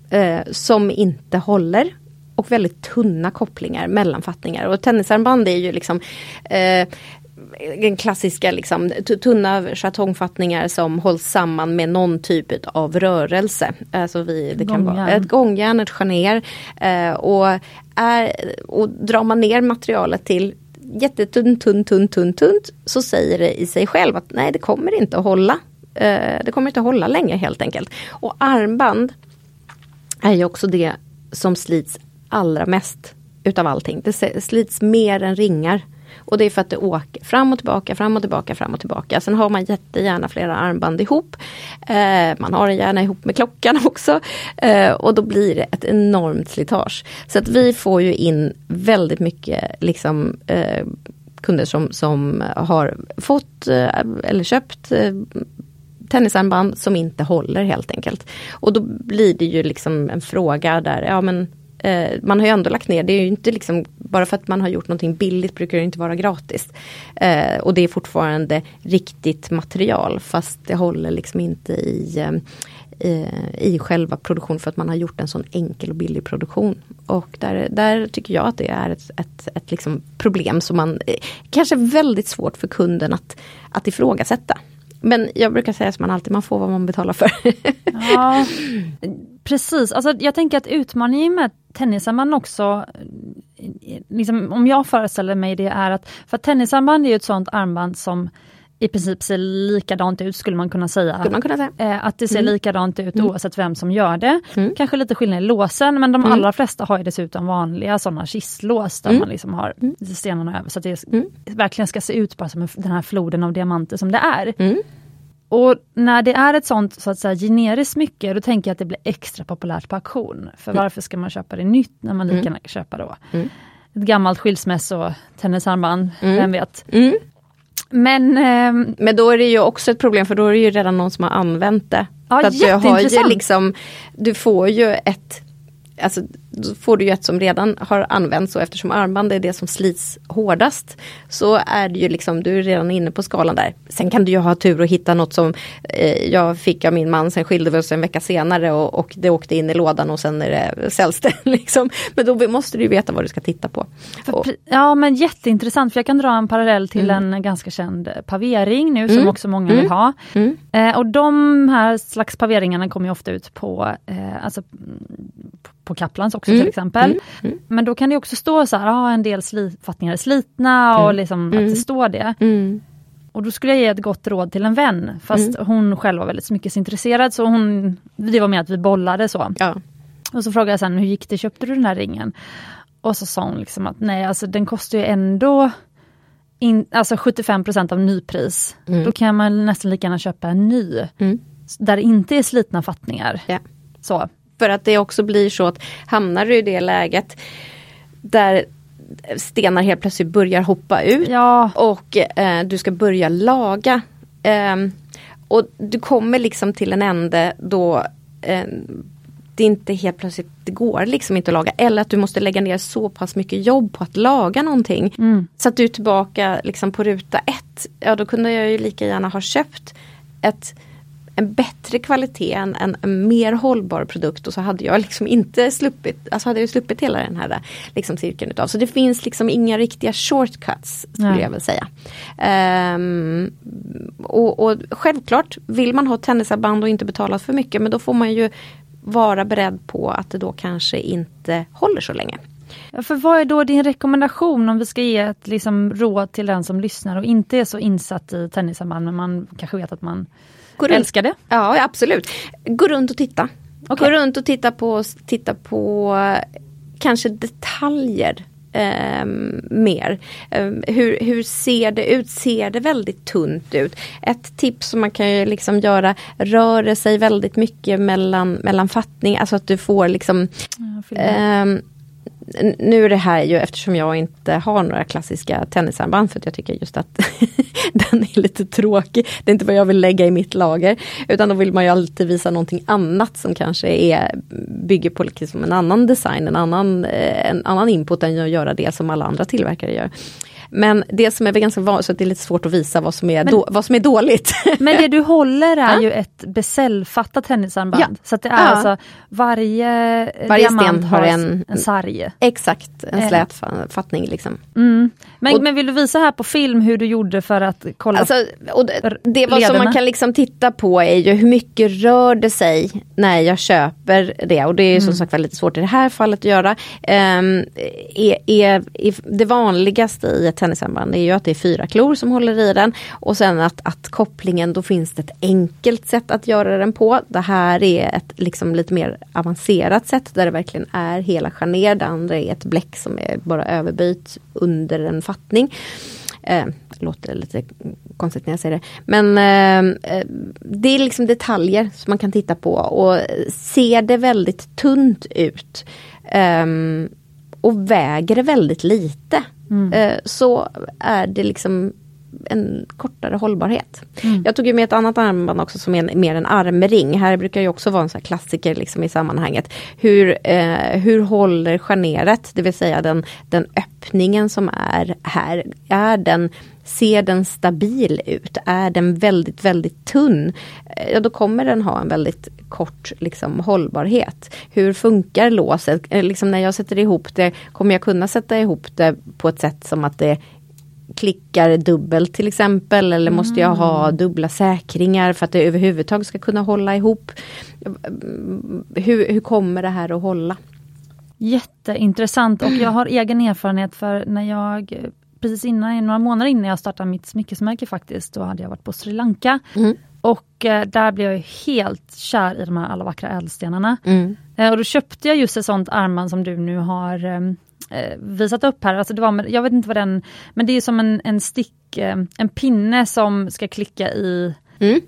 Speaker 2: eh, som inte håller och väldigt tunna kopplingar, mellanfattningar. Och tennisarmband är ju liksom eh, den klassiska liksom, tunna chartongfattningar som hålls samman med någon typ av rörelse. Alltså vi, det kan vara ett gångjärn, ett charner. Eh, och, är, och drar man ner materialet till jättetunt, tunt, tunt, tunt, tunt så säger det i sig själv att nej det kommer inte att hålla. Eh, det kommer inte att hålla länge helt enkelt. Och armband är ju också det som slits allra mest utav allting. Det slits mer än ringar. Och det är för att det åker fram och tillbaka, fram och tillbaka, fram och tillbaka. Sen har man jättegärna flera armband ihop. Eh, man har det gärna ihop med klockan också. Eh, och då blir det ett enormt slitage. Så att vi får ju in väldigt mycket liksom, eh, kunder som, som har fått eh, eller köpt eh, tennisarmband som inte håller helt enkelt. Och då blir det ju liksom en fråga där, ja men eh, man har ju ändå lagt ner, det är ju inte liksom, bara för att man har gjort någonting billigt brukar det inte vara gratis. Eh, och det är fortfarande riktigt material fast det håller liksom inte i eh, i själva produktionen för att man har gjort en sån enkel och billig produktion. Och där, där tycker jag att det är ett, ett, ett liksom problem som man eh, kanske är väldigt svårt för kunden att, att ifrågasätta. Men jag brukar säga som man alltid, man får vad man betalar för.
Speaker 1: ja, precis, alltså, jag tänker att utmaningen med tennisarmband också, liksom, om jag föreställer mig det är att, för tennisarmband är ett sånt armband som i princip ser likadant ut skulle man kunna säga.
Speaker 2: Skulle man kunna säga.
Speaker 1: Eh, att det ser mm. likadant ut mm. oavsett vem som gör det. Mm. Kanske lite skillnad i låsen men de mm. allra flesta har ju dessutom vanliga sådana kistlås där mm. man liksom har mm. stenarna över så att det verkligen ska se ut bara som den här floden av diamanter som det är. Och när det är ett sånt så att säga generiskt smycke, då tänker jag att det blir extra populärt på auktion. För mm. varför ska man köpa det nytt när man lika mm. gärna kan köpa då mm. ett gammalt skilsmässo tennisarmband, mm. vem vet.
Speaker 2: Mm.
Speaker 1: Men, eh,
Speaker 2: Men då är det ju också ett problem för då är det ju redan någon som har använt det.
Speaker 1: Ja,
Speaker 2: så du, har ju liksom, du får ju ett alltså, då får du ju ett som redan har använts och eftersom armband är det som slits hårdast så är det ju liksom, du är redan inne på skalan där. Sen kan du ju ha tur och hitta något som eh, jag fick av min man, sen skilde vi oss en vecka senare och, och det åkte in i lådan och sen är det säljs det. Liksom. Men då måste du veta vad du ska titta på.
Speaker 1: För, ja men jätteintressant för jag kan dra en parallell till mm. en ganska känd pavering nu som mm. också många vill
Speaker 2: mm.
Speaker 1: ha.
Speaker 2: Mm.
Speaker 1: Eh, och de här slags paveringarna kommer ofta ut på, eh, alltså, på Kaplans också mm. till exempel. Mm. Mm. Men då kan det också stå så här, ah, en del fattningar är slitna och mm. liksom att det
Speaker 2: mm.
Speaker 1: står det.
Speaker 2: Mm.
Speaker 1: Och då skulle jag ge ett gott råd till en vän fast hon själv var väldigt smyckesintresserad så hon, det var med att vi bollade så.
Speaker 2: Ja.
Speaker 1: Och så frågade jag sen, hur gick det, köpte du den här ringen? Och så sa hon liksom att nej, alltså den kostar ju ändå in, alltså 75% av nypris. Då kan man nästan lika gärna köpa en ny. Där det inte är slitna fattningar.
Speaker 2: Ja.
Speaker 1: Så.
Speaker 2: För att det också blir så att hamnar du i det läget där stenar helt plötsligt börjar hoppa ut
Speaker 1: ja.
Speaker 2: och eh, du ska börja laga. Eh, och du kommer liksom till en ände då eh, det inte helt plötsligt, det går liksom inte att laga. Eller att du måste lägga ner så pass mycket jobb på att laga någonting.
Speaker 1: Mm.
Speaker 2: Så att du är tillbaka liksom på ruta ett. Ja då kunde jag ju lika gärna ha köpt ett en bättre kvalitet, en, en, en, mer hållbar produkt och så hade jag liksom inte sluppit, alltså hade jag sluppit hela den här liksom cirkeln utav. Så det finns liksom inga riktiga shortcuts skulle Nej. jag väl säga. Um, och, och, självklart vill man ha tennisarmband och inte betala för mycket men då får man ju vara beredd på att det då kanske inte håller så länge.
Speaker 1: För vad är då din rekommendation om vi ska ge ett liksom råd till den som lyssnar och inte är så insatt i tennisarmband men man kanske vet att man Gå runt. Älskar det?
Speaker 2: Ja absolut. Gå runt och titta. Okay. Gå runt och titta på, titta på kanske detaljer eh, mer. Eh, hur, hur ser det ut? Ser det väldigt tunt ut? Ett tips som man kan ju liksom göra, rör sig väldigt mycket mellan, mellan fattning, alltså att du får liksom ja, nu är det här ju eftersom jag inte har några klassiska tennisarmband för att jag tycker just att den är lite tråkig. Det är inte vad jag vill lägga i mitt lager. Utan då vill man ju alltid visa någonting annat som kanske är, bygger på liksom en annan design, en annan, eh, en annan input än att göra det som alla andra tillverkare gör. Men det som är ganska vanligt, så det är lite svårt att visa vad som är, men, då, vad som är dåligt.
Speaker 1: Men det du håller är ju ett beställfattat tennisarmband. Ja. Så det är ja. alltså varje, varje sten har en, en sarg.
Speaker 2: Exakt, en eh. slät fattning. Liksom.
Speaker 1: Mm. Men, och, men vill du visa här på film hur du gjorde för att kolla alltså,
Speaker 2: och det, det vad som man kan liksom titta på är ju hur mycket rör det sig när jag köper det och det är mm. som sagt väldigt svårt i det här fallet att göra. Um, är, är, är, det vanligaste i ett tennisarmband är ju att det är fyra klor som håller i den och sen att, att kopplingen, då finns det ett enkelt sätt att göra den på. Det här är ett liksom lite mer avancerat sätt där det verkligen är hela charner. Det andra är ett bläck som är bara överböjt under en fattning. Eh, låter lite konstigt när jag säger det. Men eh, eh, det är liksom detaljer som man kan titta på och ser det väldigt tunt ut eh, och väger väldigt lite mm. Eh, så är det liksom en kortare hållbarhet. Mm. Jag tog ju med ett annat armband också som är mer en armring. Här brukar ju också vara en sån klassiker liksom i sammanhanget. Hur, eh, hur håller scharneret, det vill säga den, den öppningen som är här, är den Ser den stabil ut? Är den väldigt, väldigt tunn? Eh, ja, då kommer den ha en väldigt kort liksom, hållbarhet. Hur funkar låset? Eh, liksom när jag sätter ihop det, kommer jag kunna sätta ihop det på ett sätt som att det klickar dubbelt till exempel eller mm. måste jag ha mm. dubbla säkringar för att det överhuvudtaget ska kunna hålla ihop. Hur, hur kommer det här att hålla?
Speaker 1: Jätteintressant och jag har egen erfarenhet för när jag precis innan, några månader innan jag startade mitt smyckesmärke faktiskt, då hade jag varit på Sri Lanka. Mm. Och eh, där blev jag helt kär i de här alla vackra ädelstenarna. Mm. Eh, och då köpte jag just ett sånt armband som du nu har ehm, eh, visat upp här. Alltså det var, jag vet inte vad den, men det är som en, en stick, eh, en pinne som ska klicka i mm.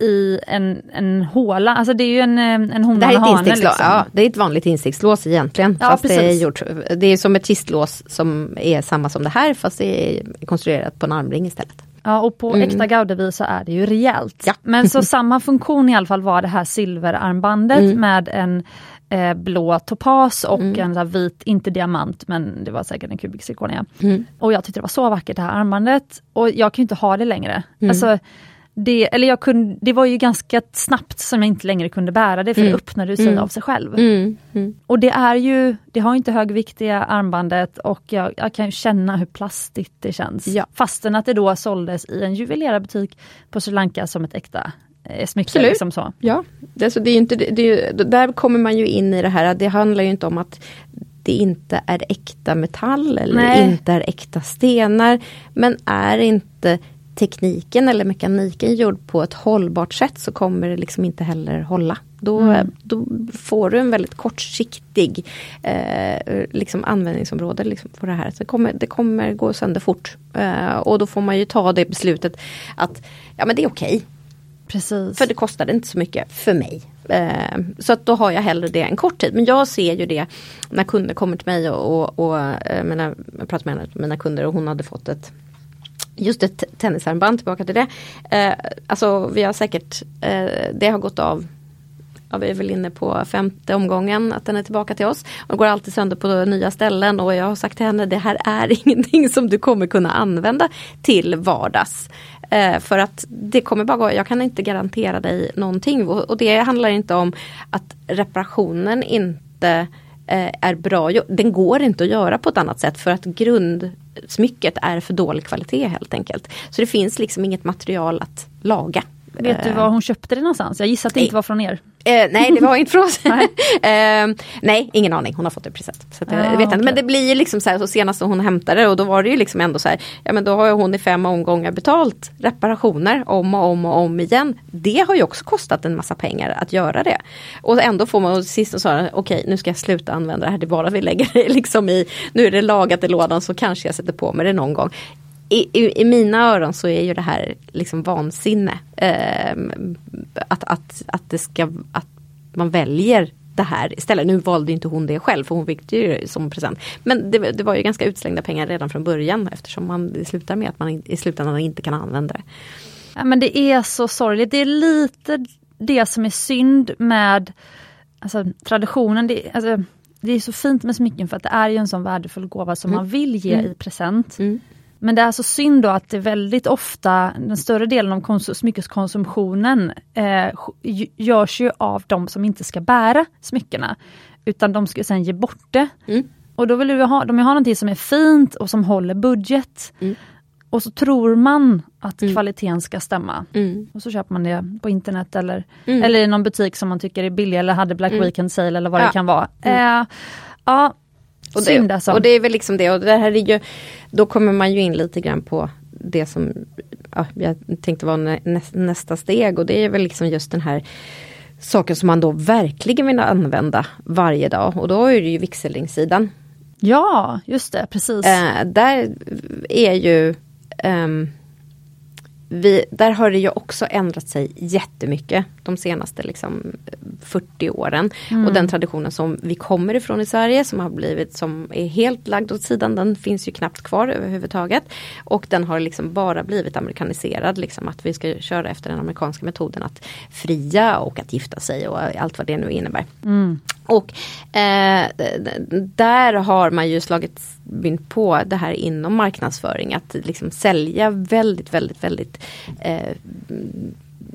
Speaker 1: I en, en håla, alltså det är ju en, eh, en hona
Speaker 2: det, är ett liksom. ja, det är ett vanligt instickslås egentligen. Ja, fast det, är gjort, det är som ett kistlås som är samma som det här fast det är konstruerat på en armring istället.
Speaker 1: Ja och på mm. äkta Gaudevi så är det ju rejält. Ja. Men så samma funktion i alla fall var det här silverarmbandet mm. med en eh, blå topas och mm. en där vit, inte diamant men det var säkert en kubik zirkonia. Mm. Och jag tyckte det var så vackert det här armbandet. Och jag kan inte ha det längre. Mm. Alltså, det, eller jag kunde, det var ju ganska snabbt som jag inte längre kunde bära det för mm. det öppnade sig mm. av sig själv. Mm. Mm. Och det är ju, det har inte högviktiga armbandet och jag, jag kan känna hur plastigt det känns. Ja. Fastän att det då såldes i en juvelerarbutik på Sri Lanka som ett äkta eh, smycke. Liksom så.
Speaker 2: Ja, det, alltså, det är inte, det, det, där kommer man ju in i det här, det handlar ju inte om att det inte är äkta metall eller Nej. inte är äkta stenar. Men är inte tekniken eller mekaniken gjord på ett hållbart sätt så kommer det liksom inte heller hålla. Då, mm. då får du en väldigt kortsiktig eh, liksom användningsområde liksom på det här. Så det, kommer, det kommer gå sönder fort. Eh, och då får man ju ta det beslutet att ja men det är okej. Okay.
Speaker 1: Precis.
Speaker 2: För det kostade inte så mycket för mig. Eh, så att då har jag hellre det en kort tid. Men jag ser ju det när kunder kommer till mig och, och, och eh, menar, jag pratar med mina kunder och hon hade fått ett Just ett tennisarmband, tillbaka till det. Eh, alltså vi har säkert, eh, det har gått av ja, vi är väl inne på femte omgången att den är tillbaka till oss. Och går alltid sönder på nya ställen och jag har sagt till henne det här är ingenting som du kommer kunna använda till vardags. Eh, för att det kommer bara gå, jag kan inte garantera dig någonting och, och det handlar inte om att reparationen inte Eh, är bra. Den går inte att göra på ett annat sätt för att grundsmycket är för dålig kvalitet helt enkelt. Så det finns liksom inget material att laga.
Speaker 1: Vet du var hon köpte det någonstans? Jag gissar att det inte var från er.
Speaker 2: Eh, nej det var inte från oss. nej. eh, nej, ingen aning. Hon har fått det present. Så att, ah, vet okay. Men det blir liksom så här, så senast hon hämtade det och då var det ju liksom ändå så här, ja men då har hon i fem omgångar betalt reparationer om och om och om igen. Det har ju också kostat en massa pengar att göra det. Och ändå får man, och sist sa okej nu ska jag sluta använda det här, det bara vi lägger det liksom i, nu är det lagat i lådan så kanske jag sätter på mig det någon gång i, i, i, mina öron så är ju det här liksom vansinne. Eh, att, att, att, det ska, att man väljer det här istället. Nu valde inte hon det själv för hon fick det ju som present. Men det, det, var ju ganska utslängda pengar redan från början eftersom man slutar med att man i slutändan inte kan använda det.
Speaker 1: Ja, men det är så sorgligt. Det är lite det som är synd med alltså, traditionen. Det, alltså, det är så fint med smycken för att det är ju en sån värdefull gåva som mm. man vill ge mm. i present. Mm. Men det är så synd då att det väldigt ofta, den större delen av kons- smyckeskonsumtionen eh, görs ju av de som inte ska bära smyckena. Utan de ska sen ge bort det.
Speaker 2: Mm.
Speaker 1: Och då vill du ha, de vill ha någonting som är fint och som håller budget.
Speaker 2: Mm.
Speaker 1: Och så tror man att
Speaker 2: Mm.
Speaker 1: kvaliteten ska stämma.
Speaker 2: Mm.
Speaker 1: Och så köper man det på internet eller,
Speaker 2: Mm.
Speaker 1: eller i någon butik som man tycker är billig eller hade Black
Speaker 2: Mm.
Speaker 1: Weekend sale eller vad
Speaker 2: Ja.
Speaker 1: det kan vara.
Speaker 2: Mm.
Speaker 1: Eh, ja,
Speaker 2: Och
Speaker 1: synd
Speaker 2: det,
Speaker 1: alltså.
Speaker 2: och det är väl liksom det och det här är ju Då kommer man ju in lite grann på det som ja, jag tänkte var nä, näs- nästa steg och det är väl liksom just den här saken som man då verkligen vill använda varje dag och då är det ju vigselringssidan.
Speaker 1: Ja, just det, precis.
Speaker 2: Eh, där är ju ehm, vi, där har det ju också ändrat sig jättemycket de senaste liksom, 40 åren.
Speaker 1: Mm.
Speaker 2: Och den traditionen som vi kommer ifrån i Sverige som har blivit som är helt lagd åt sidan den finns ju knappt kvar överhuvudtaget. Och den har liksom bara blivit amerikaniserad, liksom att vi ska köra efter den amerikanska metoden att fria och att gifta sig och allt vad det nu innebär.
Speaker 1: Mm.
Speaker 2: Och eh, där har man ju slagit mynt på det här inom marknadsföring att liksom sälja väldigt, väldigt, väldigt eh,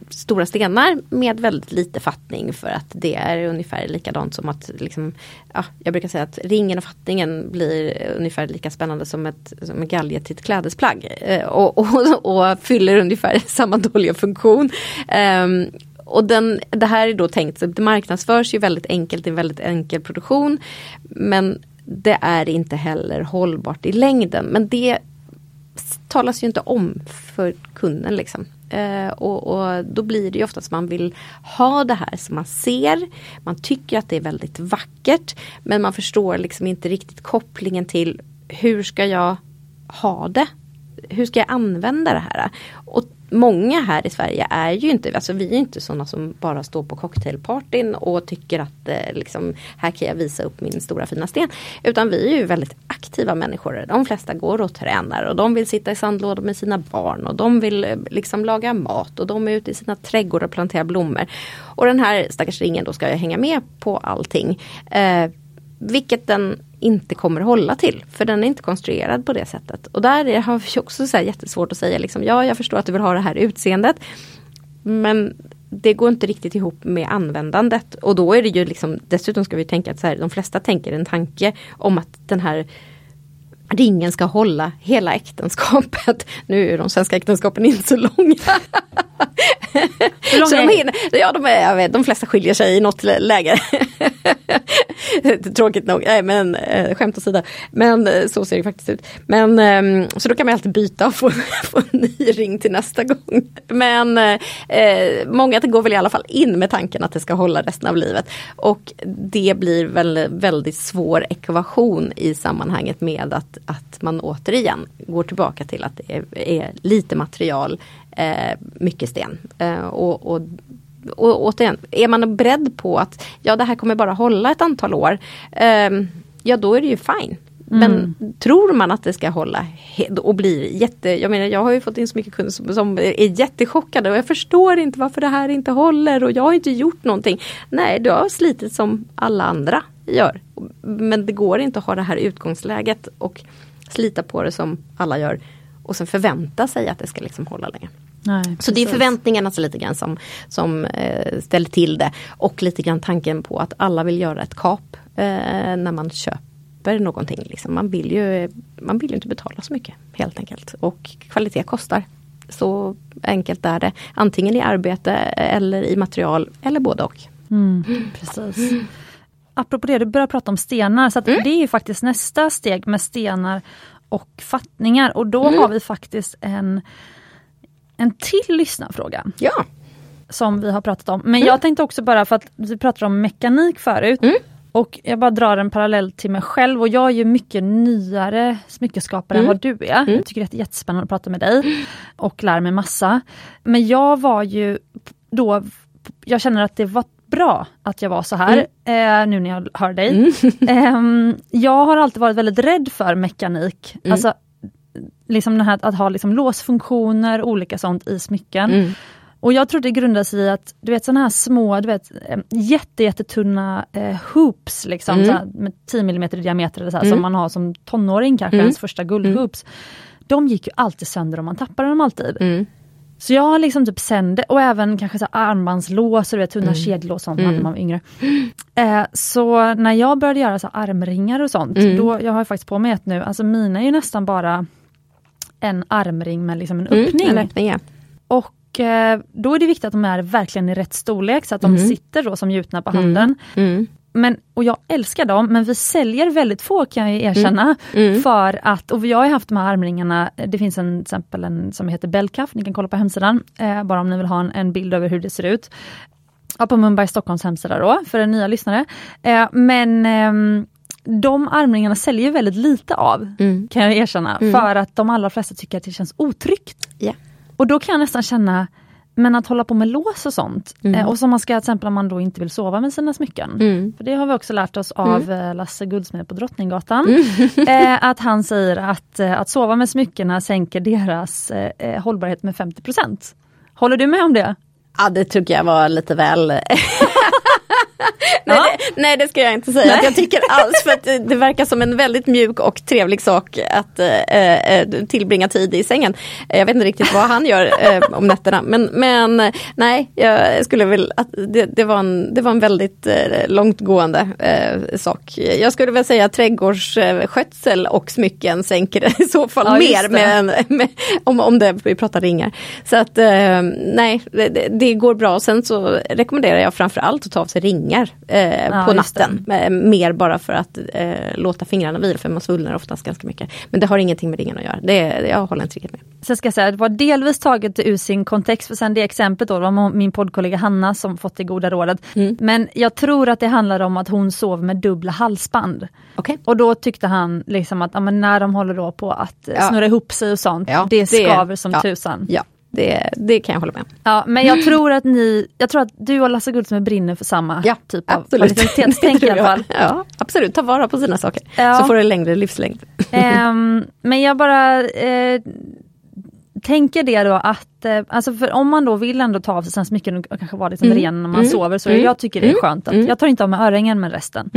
Speaker 2: stora stenar med väldigt lite fattning för att det är ungefär likadant som att liksom, ja, jag brukar säga att ringen och fattningen blir ungefär lika spännande som, ett, som en galge till ett klädesplagg eh, och, och, och fyller ungefär samma dåliga funktion. Ehm, och den, det här är då tänkt, så det marknadsförs ju väldigt enkelt, i en väldigt enkel produktion. Men det är inte heller hållbart i längden. Men det talas ju inte om för kunden liksom. Eh, och, och då blir det ju oftast man vill ha det här som man ser. Man tycker att det är väldigt vackert. Men man förstår liksom inte riktigt kopplingen till hur ska jag ha det? Hur ska jag använda det här? Och många här i Sverige är ju inte, alltså vi är inte sådana som bara står på cocktailpartyn och tycker att eh, liksom, här kan jag visa upp min stora fina sten. Utan vi är ju väldigt aktiva människor. De flesta går och tränar och de vill sitta i sandlådor med sina barn och de vill eh, liksom laga mat och de är ute i sina trädgårdar och planterar blommor. Och den här stackars ringen då ska jag hänga med på allting. Eh, vilket den inte kommer hålla till. För den är inte konstruerad på det sättet. Och där är- har vi också så här jättesvårt att säga liksom, ja jag förstår att du vill ha det här utseendet. Men det går inte riktigt ihop med användandet. Och då är det ju liksom, dessutom ska vi tänka att så här, de flesta tänker en tanke om att den här ringen ska hålla hela äktenskapet. Nu är de svenska äktenskapen inte så långa.
Speaker 1: Hur långa
Speaker 2: så de, hinner, ja, de, är, jag vet, de flesta skiljer sig i något lä- läge. Tråkigt nog, nej men eh, skämt åsido. Men eh, så ser det faktiskt ut. Men, ehm, så då kan man alltid byta och få, få en ny ring till nästa gång. Men eh, många går väl i alla fall in med tanken att det ska hålla resten av livet. Och det blir väl väldigt svår ekvation i sammanhanget med att, att man återigen går tillbaka till att det är, är lite material, eh, mycket sten. Eh, och, och och återigen, är man beredd på att ja det här kommer bara hålla ett antal år. ehm, ja då är det ju fine. Men tror man att det ska hålla och blir jätte, jag menar jag har ju fått in så mycket kunder som, som är jättechockade och jag förstår inte varför det här inte håller och jag har inte gjort någonting. Nej, du har slitit som alla andra gör. Men det går inte att ha det här utgångsläget och slita på det som alla gör och sen förvänta sig att det ska liksom hålla länge.
Speaker 1: Nej,
Speaker 2: Så det är förväntningarna alltså lite grann som, som eh, ställer till det. Och lite grann tanken på att alla vill göra ett kap eh, när man köper någonting. Liksom. Man, vill ju, man vill ju inte betala så mycket helt enkelt. Och kvalitet kostar. Så enkelt är det. Antingen i arbete eller i material eller både och.
Speaker 1: Mm, precis. Apropå det, du börjar prata om stenar, så
Speaker 2: Mm.
Speaker 1: det är ju faktiskt nästa steg med stenar och fattningar och då
Speaker 2: Mm.
Speaker 1: har vi faktiskt en, en till lyssnarfråga
Speaker 2: Ja.
Speaker 1: som vi har pratat om. Men jag tänkte också bara för att vi pratade om mekanik förut
Speaker 2: Mm.
Speaker 1: och jag bara drar en parallell till mig själv och jag är ju mycket nyare smyckeskapare
Speaker 2: Mm.
Speaker 1: än vad du är. Jag tycker det är jättespännande att prata med dig och lär mig massa. Men jag var ju då, jag känner att det var bra att jag var så här, eh, nu när jag hör dig. Ehm, jag har alltid varit väldigt rädd för mekanik.
Speaker 2: Mm.
Speaker 1: Alltså, liksom den här, att ha liksom låsfunktioner, olika sånt i smycken.
Speaker 2: Mm.
Speaker 1: Och jag tror det grundar sig i att du vet sådana här små, du vet eh, jätte, jättetunna eh, hoops liksom,
Speaker 2: Mm.
Speaker 1: här, med 10 mm i diameter eller så här,
Speaker 2: Mm.
Speaker 1: som man har som tonåring kanske,
Speaker 2: Mm.
Speaker 1: ens första guldhoops. de gick ju alltid sönder och man tappade dem alltid.
Speaker 2: Mm.
Speaker 1: Så jag har liksom typ sen och även kanske så armbandslås och tunna mm. kedjelås sånt mm. när man var yngre. Eh, så när jag började göra så armringar och sånt, mm. då, jag har faktiskt på mig ett nu, alltså mina är ju nästan bara en armring med liksom en mm, öppning.
Speaker 2: en öppning ja.
Speaker 1: Och eh, då är det viktigt att de är verkligen i rätt storlek så att de mm. sitter då som gjutna på handen. Mm men, och jag älskar dem, men vi säljer väldigt få kan jag erkänna. Mm. Mm. För att, och jag har haft de här armringarna, det finns en, till exempel en som heter Bellcuff, ni kan kolla på hemsidan, eh, bara om ni vill ha en, en, bild över hur det ser ut. Ja, på Mumbai Stockholms hemsida då, för en nya lyssnare. Eh, men eh, de armringarna säljer väldigt lite av, mm. kan jag erkänna, mm. för att de allra flesta tycker att det känns otryggt.
Speaker 2: Yeah.
Speaker 1: Och då kan jag nästan känna, men att hålla på med lås och sånt, mm. eh, och som man ska till exempel om man då inte vill sova med sina smycken. Mm. För Det har vi också lärt oss av mm. Eh, Lasse Guldsmed på Drottninggatan. Mm. eh, att han säger att, eh, att sova med smyckena sänker deras eh hållbarhet med 50% Håller du med om det?
Speaker 2: Ja det tycker jag var lite väl nej, det, nej, det, ska jag inte säga att jag tycker alls. För att det, det, verkar som en väldigt mjuk och trevlig sak att äh, tillbringa tid i sängen. Jag vet inte riktigt vad han gör äh, om nätterna. Men, men nej, jag skulle väl att det, det, var, en, det var en väldigt äh, långtgående äh, sak. Jag skulle väl säga trädgårdsskötsel och smycken sänker i så fall ja, mer med, med, om, om det, vi pratar ringar. Så att nej, det, det går bra. Sen så rekommenderar jag framförallt att ta av sig ringar eh, ja, på natten. Eh, mer bara för att eh, låta fingrarna vila för man svullnar oftast ganska mycket. Men det har ingenting med ringarna att göra. Det, jag håller inte riktigt med.
Speaker 1: Sen ska jag säga att det var delvis taget ur sin kontext, för sen det exemplet då, det var min poddkollega Hanna som fått det goda rådet. Mm. Men jag tror att det handlar om att hon sov med dubbla halsband.
Speaker 2: Okay.
Speaker 1: Och då tyckte han liksom att ja, när de håller då på att ja. snurra ihop sig och sånt, ja, det skaver det, som tusan.
Speaker 2: Ja. Det, det kan jag hålla med om.
Speaker 1: Ja, men jag tror att ni, jag tror att du och Lasse Guldsmed brinner för samma ja, typ av kvalitetstänk i alla fall.
Speaker 2: Ja, absolut, ta vara på sina saker. Ja. Så får du längre livslängd.
Speaker 1: Um, men jag bara uh, tänker det då att, uh, alltså för om man då vill ändå ta av sig sina smycken och kanske vara liksom mm. ren när man mm. sover, så mm. jag tycker det är mm. skönt att, mm. jag tar inte av mig örhängen men resten.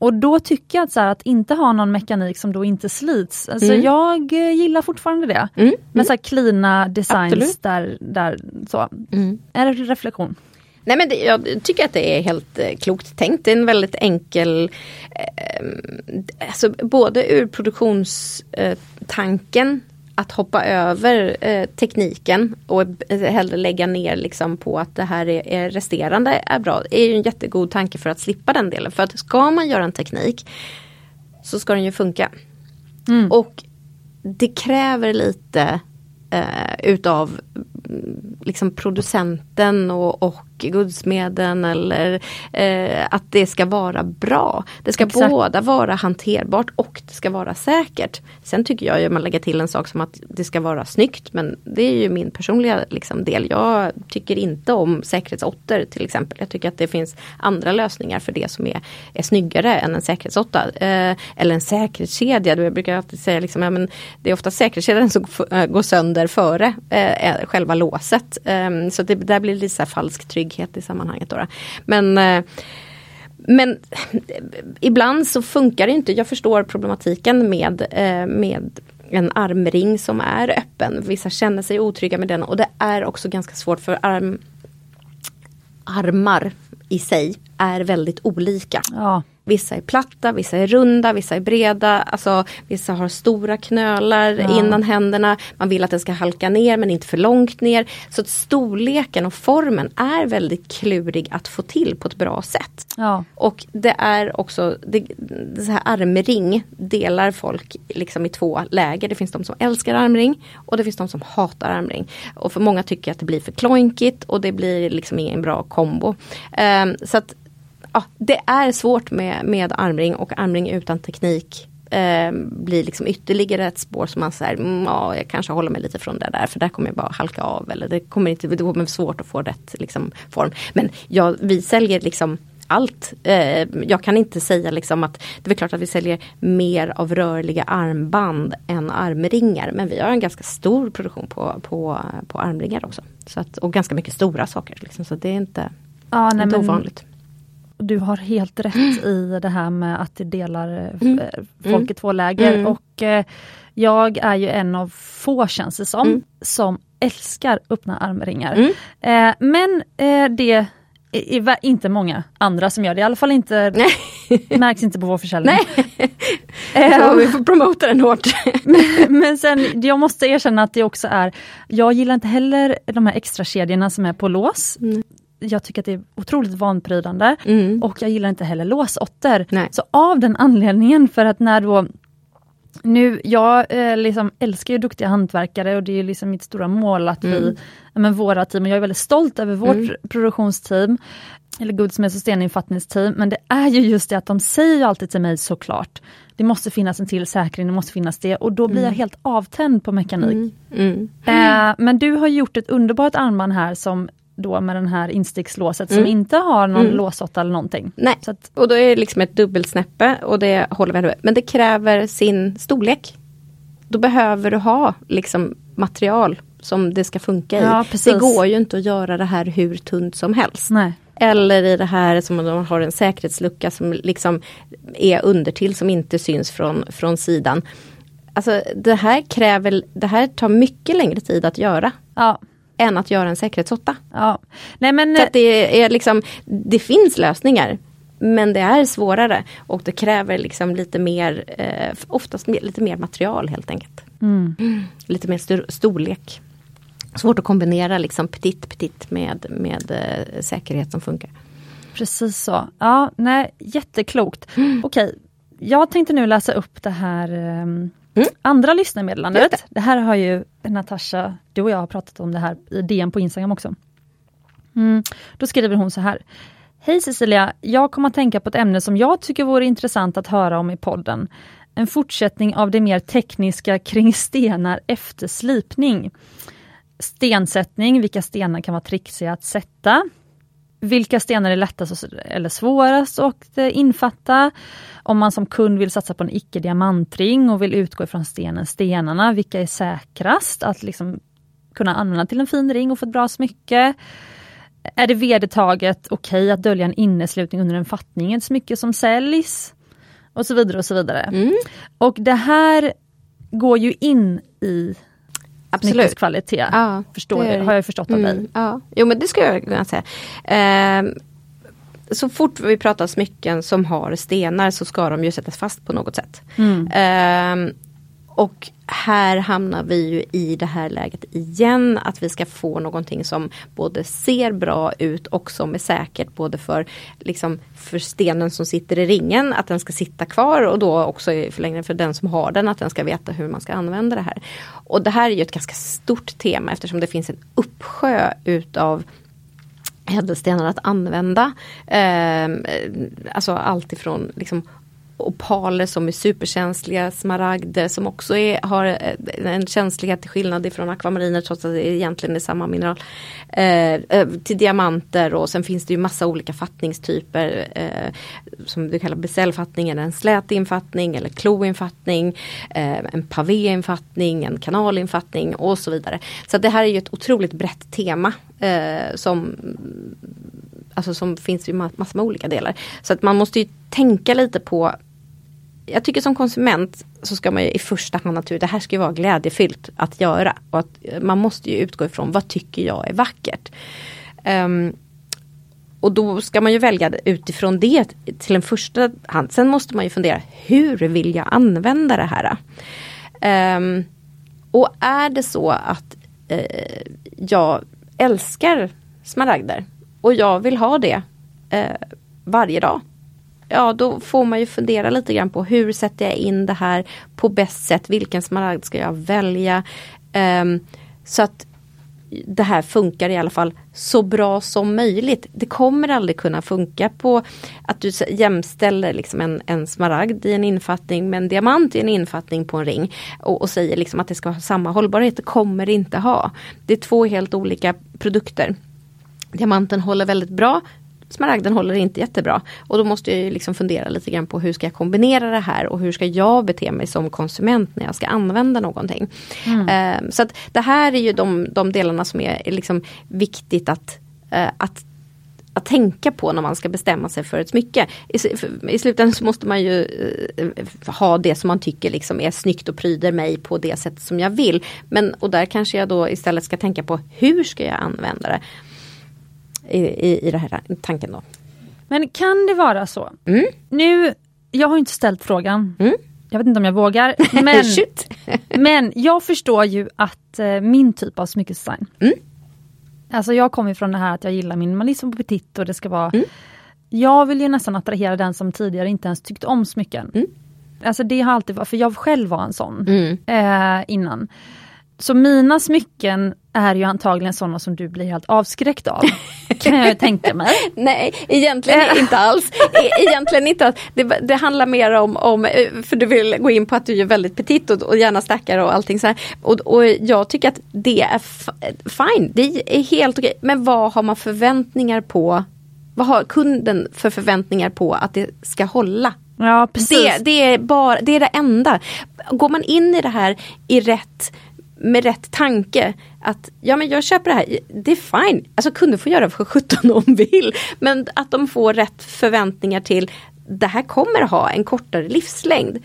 Speaker 1: Mm. Och då tycker jag att, så här, att inte ha någon mekanik som då inte slits, alltså mm. jag eh, gillar fortfarande det. Mm. Med så här cleana designs där, där så. Mm. En reflektion.
Speaker 2: Nej men det, jag tycker att det är helt eh, klokt tänkt. Det är en väldigt enkel, eh, alltså både ur produktionstanken att hoppa över eh, tekniken och hellre lägga ner liksom på att det här är, är resterande är bra. Det är en jättegod tanke för att slippa den delen. För att ska man göra en teknik så ska den ju funka. Mm. Och det kräver lite eh, utav liksom producenten och, och guldsmeden eller eh, att det ska vara bra. Det ska Exakt. båda vara hanterbart och det ska vara säkert. Sen tycker jag att man lägger till en sak som att det ska vara snyggt men det är ju min personliga liksom, del. Jag tycker inte om säkerhetsåttor till exempel. Jag tycker att det finns andra lösningar för det som är, är snyggare än en säkerhetsåtta. Eh, eller en säkerhetskedja. Jag brukar alltid säga liksom, ja, men det är ofta säkerhetskedjan som går sönder före eh, själva låset. Eh, så det där blir lite falsk trygghet i sammanhanget. Då. Men eh, men eh, ibland så funkar det inte. Jag förstår problematiken med, eh, med en armring som är öppen. Vissa känner sig otrygga med den och det är också ganska svårt för arm, armar i sig är väldigt olika.
Speaker 1: Ja.
Speaker 2: Vissa är platta, vissa är runda, vissa är breda. Alltså, vissa har stora knölar ja. innan händerna. Man vill att den ska halka ner men inte för långt ner. Så att storleken och formen är väldigt klurig att få till på ett bra sätt.
Speaker 1: Ja.
Speaker 2: Och det är också, det, det så här armring delar folk liksom i två läger. Det finns de som älskar armring och det finns de som hatar armring. Och för många tycker att det blir för klonkigt och det blir liksom ingen bra kombo. Um, så att ja, det är svårt med, med armring och armring utan teknik eh, blir liksom ytterligare ett spår som man säger, mm, ja, jag kanske håller mig lite från det där för där kommer jag bara halka av eller det kommer inte, det kommer svårt att få rätt liksom, form. Men ja, vi säljer liksom allt. Eh, jag kan inte säga liksom att det är klart att vi säljer mer av rörliga armband än armringar. Men vi har en ganska stor produktion på, på, på armringar också. Så att, och ganska mycket stora saker. Liksom, så det är inte,
Speaker 1: ja, nej,
Speaker 2: inte ovanligt.
Speaker 1: Du har helt rätt i det här med att det delar eh,
Speaker 2: Mm.
Speaker 1: eh, folk i två läger.
Speaker 2: Mm.
Speaker 1: Och eh, jag är ju en av få känns det som,
Speaker 2: Mm.
Speaker 1: som älskar öppna armringar.
Speaker 2: Mm.
Speaker 1: Eh, men eh, det är, inte många andra som gör det, i alla fall inte, märks inte på vår försäljning.
Speaker 2: Nej,
Speaker 1: Eh,
Speaker 2: vi får promota den hårt.
Speaker 1: men sen, jag måste erkänna att det också är, jag gillar inte heller de här extra kedjorna som är på lås.
Speaker 2: Mm.
Speaker 1: Jag tycker att det är otroligt vanprydande.
Speaker 2: Mm.
Speaker 1: Och jag gillar inte heller låsotter.
Speaker 2: Nej.
Speaker 1: Så av den anledningen, för att när då nu, jag eh, liksom älskar ju duktiga hantverkare och det är liksom mitt stora mål att vi,
Speaker 2: Mm.
Speaker 1: men våra team, och jag är väldigt stolt över vårt
Speaker 2: Mm.
Speaker 1: produktionsteam, eller Guldsmeds och steninfattningsteam, men det är ju just det att de säger alltid till mig såklart, det måste finnas en till säkring, det måste finnas det, och då blir jag helt avtänd på mekanik.
Speaker 2: Mm. Mm.
Speaker 1: Eh, men du har gjort ett underbart armband här som då med den här instickslåset som
Speaker 2: Mm.
Speaker 1: inte har någon
Speaker 2: Mm.
Speaker 1: låsåtta eller någonting.
Speaker 2: Nej,
Speaker 1: att,
Speaker 2: och då är det liksom ett dubbelsnäppe och det håller väldigt Men det kräver sin storlek. Då behöver du ha liksom material som det ska funka i.
Speaker 1: Ja,
Speaker 2: det går ju inte att göra det här hur tunt som helst.
Speaker 1: nej.
Speaker 2: Eller i det här som om de har en säkerhetslucka som liksom är undertill som inte syns från, från sidan. Alltså det här kräver, det här tar mycket längre tid att göra
Speaker 1: Ja,
Speaker 2: än att göra en säkerhetsåtta.
Speaker 1: ja. Nej men
Speaker 2: Så det är liksom, det finns lösningar. Men det är svårare och det kräver liksom lite mer, eh, oftast lite mer material helt enkelt.
Speaker 1: mm.
Speaker 2: Lite mer stor, storlek. Svårt att kombinera liksom petit petit med, med eh, säkerhet som funkar.
Speaker 1: Precis så. Ja, nej, jätteklokt.
Speaker 2: Mm.
Speaker 1: Okej, jag tänkte nu läsa upp det här ehm,
Speaker 2: Mm.
Speaker 1: andra lyssnarmeddelandet.
Speaker 2: det.
Speaker 1: Det. här har ju Natasha, du och jag har pratat om det här i DM på Instagram också. Mm. Då skriver hon så här. Hej Cecilia, jag kommer att tänka på ett ämne som jag tycker vore intressant att höra om i podden. En fortsättning av det mer tekniska kring stenar efter slipning. Stensättning, vilka stenar kan vara trixiga att sätta? Vilka stenar är lättast eller svårast att eh, infatta? Om man som kund vill satsa på en icke-diamantring och vill utgå ifrån stenen stenarna, vilka är säkrast att liksom kunna använda till en fin ring och få ett bra smycke? Är det vedertaget okej att dölja en inneslutning under en fattning ett smycke som säljs? Och så vidare och så vidare.
Speaker 2: Mm.
Speaker 1: Och det här går ju in i
Speaker 2: Absolut.
Speaker 1: smyckeskvalitet.
Speaker 2: Ja,
Speaker 1: Förstår
Speaker 2: det det.
Speaker 1: har jag förstått av dig.
Speaker 2: Mm, ja. Jo men det skulle jag kunna säga. Ehm, så fort vi pratar smycken som har stenar så ska de ju sättas fast på något sätt.
Speaker 1: Mm.
Speaker 2: Ehm, och här hamnar vi ju i det här läget igen att vi ska få någonting som både ser bra ut och som är säkert både för, liksom, för stenen som sitter i ringen, att den ska sitta kvar och då också i förlängningen för den som har den, att den ska veta hur man ska använda det här. Och det här är ju ett ganska stort tema eftersom det finns en uppsjö utav ädelstenar att använda. Eh, alltså allt ifrån liksom opaler som är superkänsliga, smaragder som också är, har eh, en känslighet till skillnad ifrån akvamariner trots att det egentligen är samma mineral. Eh, eh, till diamanter och sen finns det ju massa olika fattningstyper eh, som du kallar beställfattning eller en slät infattning eller kloinfattning, eh, en pavéinfattning, en kanalinfattning och så vidare. Så det här är ju ett otroligt brett tema eh, som alltså som finns i massor med olika delar. Så att man måste ju tänka lite på jag tycker som konsument så ska man ju i första hand naturligtvis, det här ska ju vara glädjefyllt att göra. Och att man måste ju utgå ifrån vad tycker jag är vackert. Um, och då ska man ju välja utifrån det till en första hand. Sen måste man ju fundera, hur vill jag använda det här? Um, och är det så att uh, jag älskar smaragder och jag vill ha det uh, varje dag. Ja då får man ju fundera lite grann på hur sätter jag in det här på bäst sätt. Vilken smaragd ska jag välja? Um, så att det här funkar i alla fall så bra som möjligt. Det kommer aldrig kunna funka på att du jämställer liksom en, en smaragd i en infattning med en diamant i en infattning på en ring. Och, och säger liksom att det ska ha samma hållbarhet. Det kommer det inte ha. Det är två helt olika produkter. Diamanten håller väldigt bra. Smaragden håller inte jättebra. Och då måste jag ju liksom fundera lite grann på hur ska jag kombinera det här och hur ska jag bete mig som konsument när jag ska använda någonting. Eh, så att det här är ju de, de delarna som är är liksom viktigt att, eh, att att tänka på när man ska bestämma sig för ett smycke. I, I slutändan så måste man ju eh, ha det som man tycker liksom är snyggt och pryder mig på det sätt som jag vill. Men och där kanske jag då istället ska tänka på hur ska jag använda det. I, i, i den här tanken då.
Speaker 1: Men kan det vara så?
Speaker 2: Mm.
Speaker 1: Nu, jag har inte ställt frågan.
Speaker 2: Mm.
Speaker 1: Jag vet inte om jag vågar. Men, men jag förstår ju att eh, min typ av smyckesdesign.
Speaker 2: Mm.
Speaker 1: Alltså jag kommer från det här att jag gillar minimalism på petit och det ska vara
Speaker 2: Mm.
Speaker 1: Jag vill ju nästan attrahera den som tidigare inte ens tyckte om smycken.
Speaker 2: Mm.
Speaker 1: Alltså det har alltid varit, för jag själv var en sån
Speaker 2: Mm.
Speaker 1: eh, innan. Så mina smycken är ju antagligen sådana som du blir helt avskräckt av. kan jag tänka mig.
Speaker 2: Nej, egentligen inte alls. E- Egentligen inte. alls. Det, det handlar mer om, om, eh, för du vill gå in på att du är väldigt petit och, och gärna stackar och allting så. Och, och jag tycker att det är fine, det är helt okej. Men vad har man förväntningar på? Vad har kunden för förväntningar på att det ska hålla?
Speaker 1: Ja precis.
Speaker 2: Det, det, är bara, det är det enda. Går man in i det här i rätt, med rätt tanke att ja men jag köper det här, det är fine. Alltså kunder får göra för 17 om de vill. Men att de får rätt förväntningar till det här kommer ha en kortare livslängd.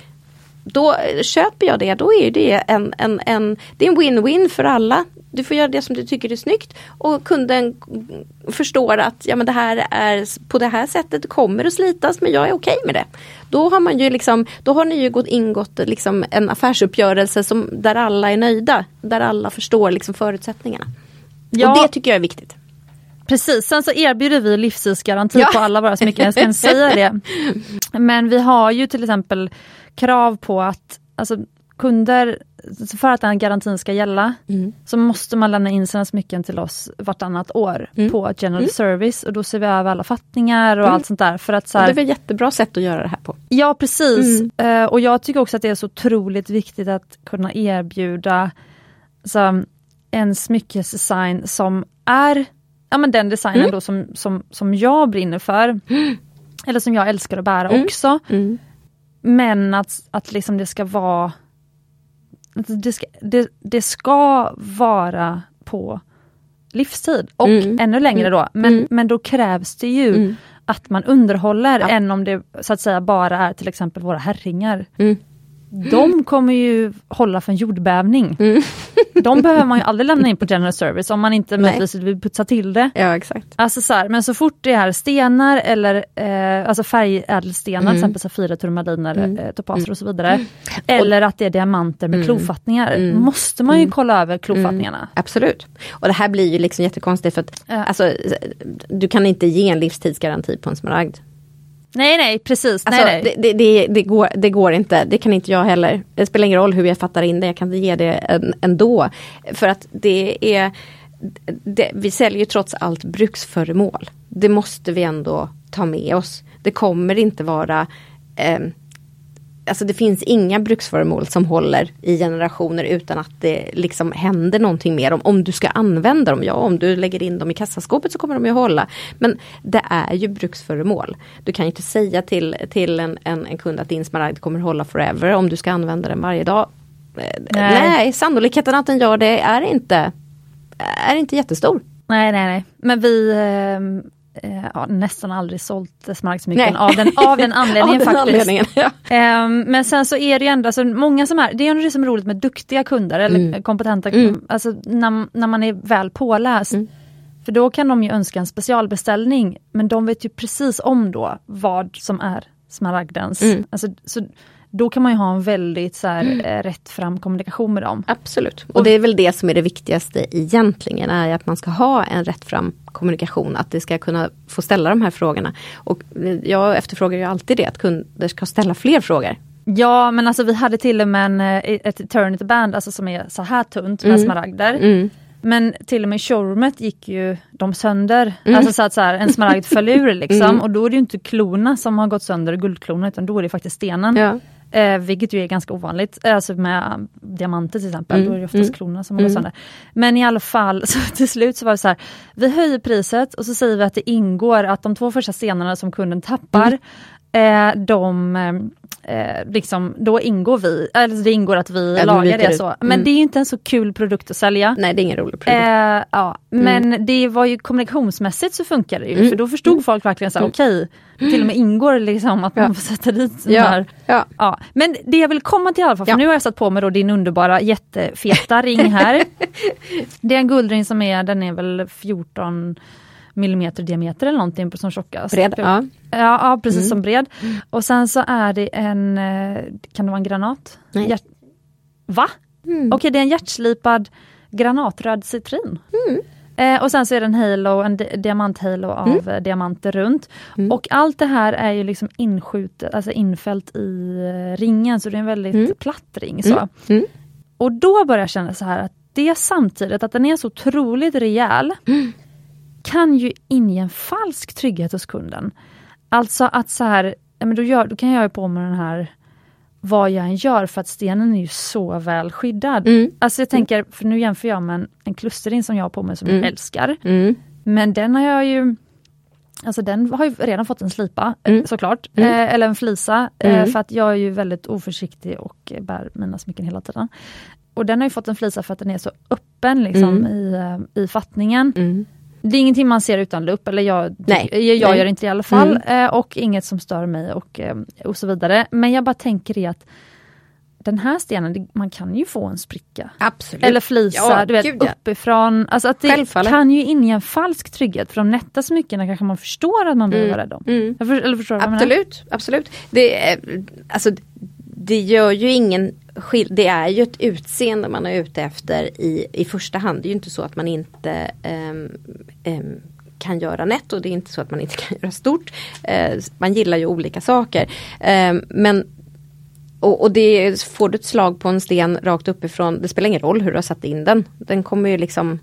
Speaker 2: Då köper jag det, då är det en, en, en, det är en win-win för alla. Du får göra det som du tycker är snyggt och kunden förstår att ja, men det här är på det här sättet kommer att slitas men jag är okej med det. Då har man ju liksom, då har ni ju gått ingått liksom en affärsuppgörelse som, där alla är nöjda. Där alla förstår liksom förutsättningarna.
Speaker 1: Ja.
Speaker 2: Och det tycker jag är viktigt.
Speaker 1: Precis, sen så erbjuder vi livstidsgaranti
Speaker 2: Ja.
Speaker 1: på alla våra smycken, jag ska inte säga det. Men vi har ju till exempel krav på att alltså, kunder, för att den garantin ska gälla, så måste man lämna in sina smycken till oss vartannat år
Speaker 2: Mm.
Speaker 1: på general service och då ser vi över alla fattningar och allt sånt där. För att, så här,
Speaker 2: det är ett jättebra sätt att göra det här på.
Speaker 1: Ja precis,
Speaker 2: Mm.
Speaker 1: Eh, och jag tycker också att det är så otroligt viktigt att kunna erbjuda så, en smyckesdesign som är ja, men den designen
Speaker 2: Mm.
Speaker 1: då som, som, som jag brinner för. Eller som jag älskar att bära
Speaker 2: Mm.
Speaker 1: också.
Speaker 2: Mm.
Speaker 1: Men att, att liksom det ska vara det ska, det, det ska vara på livstid och
Speaker 2: Mm.
Speaker 1: ännu längre då. Men,
Speaker 2: Mm.
Speaker 1: men då krävs det ju
Speaker 2: Mm.
Speaker 1: att man underhåller
Speaker 2: Ja.
Speaker 1: än om det så att säga bara är till exempel våra herringar.
Speaker 2: Mm.
Speaker 1: De kommer ju hålla för en jordbävning.
Speaker 2: Mm.
Speaker 1: De behöver man ju aldrig lämna in på general service om man inte möjligtvis vill putsa till det.
Speaker 2: Ja exakt.
Speaker 1: Alltså så här, men så fort det är stenar eller eh, alltså färgädelstenar,
Speaker 2: Mm.
Speaker 1: till exempel safirer, turmaliner,
Speaker 2: Mm.
Speaker 1: eh, topaser och så vidare. Eller att det är diamanter med
Speaker 2: Mm.
Speaker 1: klofattningar.
Speaker 2: Mm.
Speaker 1: måste man ju
Speaker 2: Mm.
Speaker 1: kolla över klofattningarna.
Speaker 2: Absolut. Och det här blir ju liksom jättekonstigt för att
Speaker 1: Ja.
Speaker 2: alltså, du kan inte ge en livstidsgaranti på en smaragd.
Speaker 1: Nej nej precis,
Speaker 2: Alltså,
Speaker 1: nej, nej.
Speaker 2: Det, det, det, går, det går inte, det kan inte jag heller. Det spelar ingen roll hur jag fattar in det, jag kan inte ge det en, ändå. För att det är, det, vi säljer ju trots allt bruksföremål. Det måste vi ändå ta med oss. Det kommer inte vara eh, Alltså det finns inga bruksföremål som håller i generationer utan att det liksom händer någonting mer. Om, om du ska använda dem, ja om du lägger in dem i kassaskåpet så kommer de ju hålla. Men det är ju bruksföremål. Du kan ju inte säga till, till en, en, en kund att din smaragd kommer hålla forever om du ska använda den varje dag. Eh,
Speaker 1: Nej.
Speaker 2: Nej, sannolikheten att den gör det är inte, är inte jättestor.
Speaker 1: nej, nej, nej. Men vi eh, har nästan aldrig sålt smaragdsmycken
Speaker 2: Nej.
Speaker 1: av den, av den anledningen
Speaker 2: Av den
Speaker 1: faktiskt.
Speaker 2: anledningen, ja.
Speaker 1: Ehm, men sen så är det ju ändå, alltså, många som är, det är ju det som är roligt med duktiga kunder eller
Speaker 2: Mm.
Speaker 1: kompetenta,
Speaker 2: Mm.
Speaker 1: alltså när, när man är väl påläst.
Speaker 2: Mm.
Speaker 1: För då kan de ju önska en specialbeställning, men de vet ju precis om då vad som är smaragdens.
Speaker 2: Mm.
Speaker 1: Alltså, så då kan man ju ha en väldigt så här, eh, rätt fram kommunikation med dem.
Speaker 2: Absolut. Och det är väl det som är det viktigaste egentligen, är att man ska ha en rättfram kommunikation, att det ska kunna få ställa de här frågorna. Och jag efterfrågar ju alltid det, att kunder ska ställa fler frågor.
Speaker 1: Ja men alltså vi hade till och med en, eh, ett eternity band alltså, som är så här tunt med
Speaker 2: Mm.
Speaker 1: smaragder.
Speaker 2: Mm.
Speaker 1: Men till och med showroomet gick ju de sönder.
Speaker 2: Mm.
Speaker 1: Alltså så att så här, en smaragd föll ur liksom.
Speaker 2: Mm.
Speaker 1: Och då är det ju inte klorna som har gått sönder, guldklorna, utan då är det faktiskt stenen.
Speaker 2: Ja.
Speaker 1: Eh, vilket ju är ganska ovanligt. Alltså med diamanter till exempel,
Speaker 2: Mm.
Speaker 1: då är det oftast
Speaker 2: Mm.
Speaker 1: klorna som
Speaker 2: Mm.
Speaker 1: sönder. Men i alla fall, så till slut så var det så här, vi höjer priset och så säger vi att det ingår att de två första stenarna som kunden tappar,
Speaker 2: Mm.
Speaker 1: eh, de eh, liksom, då ingår vi, eller det ingår att vi
Speaker 2: Ja,
Speaker 1: lagar det
Speaker 2: ut.
Speaker 1: så. Men
Speaker 2: Mm.
Speaker 1: det är ju inte en så kul produkt att sälja.
Speaker 2: Nej det är ingen rolig produkt.
Speaker 1: Eh, ja, men
Speaker 2: Mm.
Speaker 1: det var ju kommunikationsmässigt så funkar det ju.
Speaker 2: Mm.
Speaker 1: För då förstod folk verkligen så här, okej, det till och med ingår liksom att
Speaker 2: Ja.
Speaker 1: man får sätta dit
Speaker 2: Ja.
Speaker 1: här.
Speaker 2: Ja.
Speaker 1: Ja. Men det jag vill komma till i alla fall, för nu har jag satt på mig då din underbara jättefeta ring här. Det är en guldring som är, den är väl 14 millimeter diameter eller någonting som tjockast.
Speaker 2: Bred, ja.
Speaker 1: Ja, ja precis
Speaker 2: Mm.
Speaker 1: som bred. Och sen så är det en, eh, kan det vara en granat?
Speaker 2: Nej.
Speaker 1: Hjärt- Va?
Speaker 2: Mm.
Speaker 1: Okej, det är en hjärtslipad granatröd citrin.
Speaker 2: Mm.
Speaker 1: Eh, och sen så är det en halo, en di- diamanthalo av eh, diamanter runt.
Speaker 2: Mm.
Speaker 1: Och allt det här är ju liksom inskjutet, alltså infällt i eh, ringen, så det är en väldigt
Speaker 2: Mm.
Speaker 1: platt ring. Så.
Speaker 2: Mm. Mm.
Speaker 1: Och då börjar jag känna så här att det samtidigt, att den är så otroligt rejäl,
Speaker 2: Mm.
Speaker 1: Kan ju inge en falsk trygghet hos kunden. Alltså att så här, ja, men då, gör, då kan jag ju på mig den här vad jag än gör för att stenen är ju så väl skyddad.
Speaker 2: Mm.
Speaker 1: Alltså jag tänker, för nu jämför jag med en, en klusterring som jag har på mig som
Speaker 2: Mm.
Speaker 1: jag älskar.
Speaker 2: Mm.
Speaker 1: Men den har jag ju Alltså den har ju redan fått en slipa eh,
Speaker 2: Mm.
Speaker 1: såklart,
Speaker 2: Mm.
Speaker 1: eh, eller en flisa. Eh,
Speaker 2: Mm.
Speaker 1: för att jag är ju väldigt oförsiktig och eh, bär mina smycken hela tiden. Och den har ju fått en flisa för att den är så öppen liksom,
Speaker 2: Mm.
Speaker 1: i, eh, i fattningen.
Speaker 2: Mm.
Speaker 1: Det är ingenting man ser utan lupp, eller jag,
Speaker 2: Nej.
Speaker 1: jag, jag
Speaker 2: Nej. Mm.
Speaker 1: gör inte det i alla fall. Eh, och inget som stör mig och, eh, och så vidare. Men jag bara tänker i att den här stenen, man kan ju få en spricka.
Speaker 2: Absolut.
Speaker 1: Eller flisa,
Speaker 2: Ja,
Speaker 1: du vet
Speaker 2: gud, ja.
Speaker 1: uppifrån. Alltså att det
Speaker 2: Självfallet.
Speaker 1: kan ju inge en falsk trygghet. För de nätta smyckena kanske man förstår att man behöver vara rädd om.
Speaker 2: Mm.
Speaker 1: För, eller förstår du?
Speaker 2: Absolut, absolut. Det, är, alltså, det gör ju ingen skill- Det är ju ett utseende man är ute efter i, i första hand. Det är ju inte så att man inte um, um, kan göra nätt och det är inte så att man inte kan göra stort. Uh, man gillar ju olika saker. Um, men och, och det får du ett slag på en sten rakt uppifrån, det spelar ingen roll hur du har satt in den. Den kommer ju liksom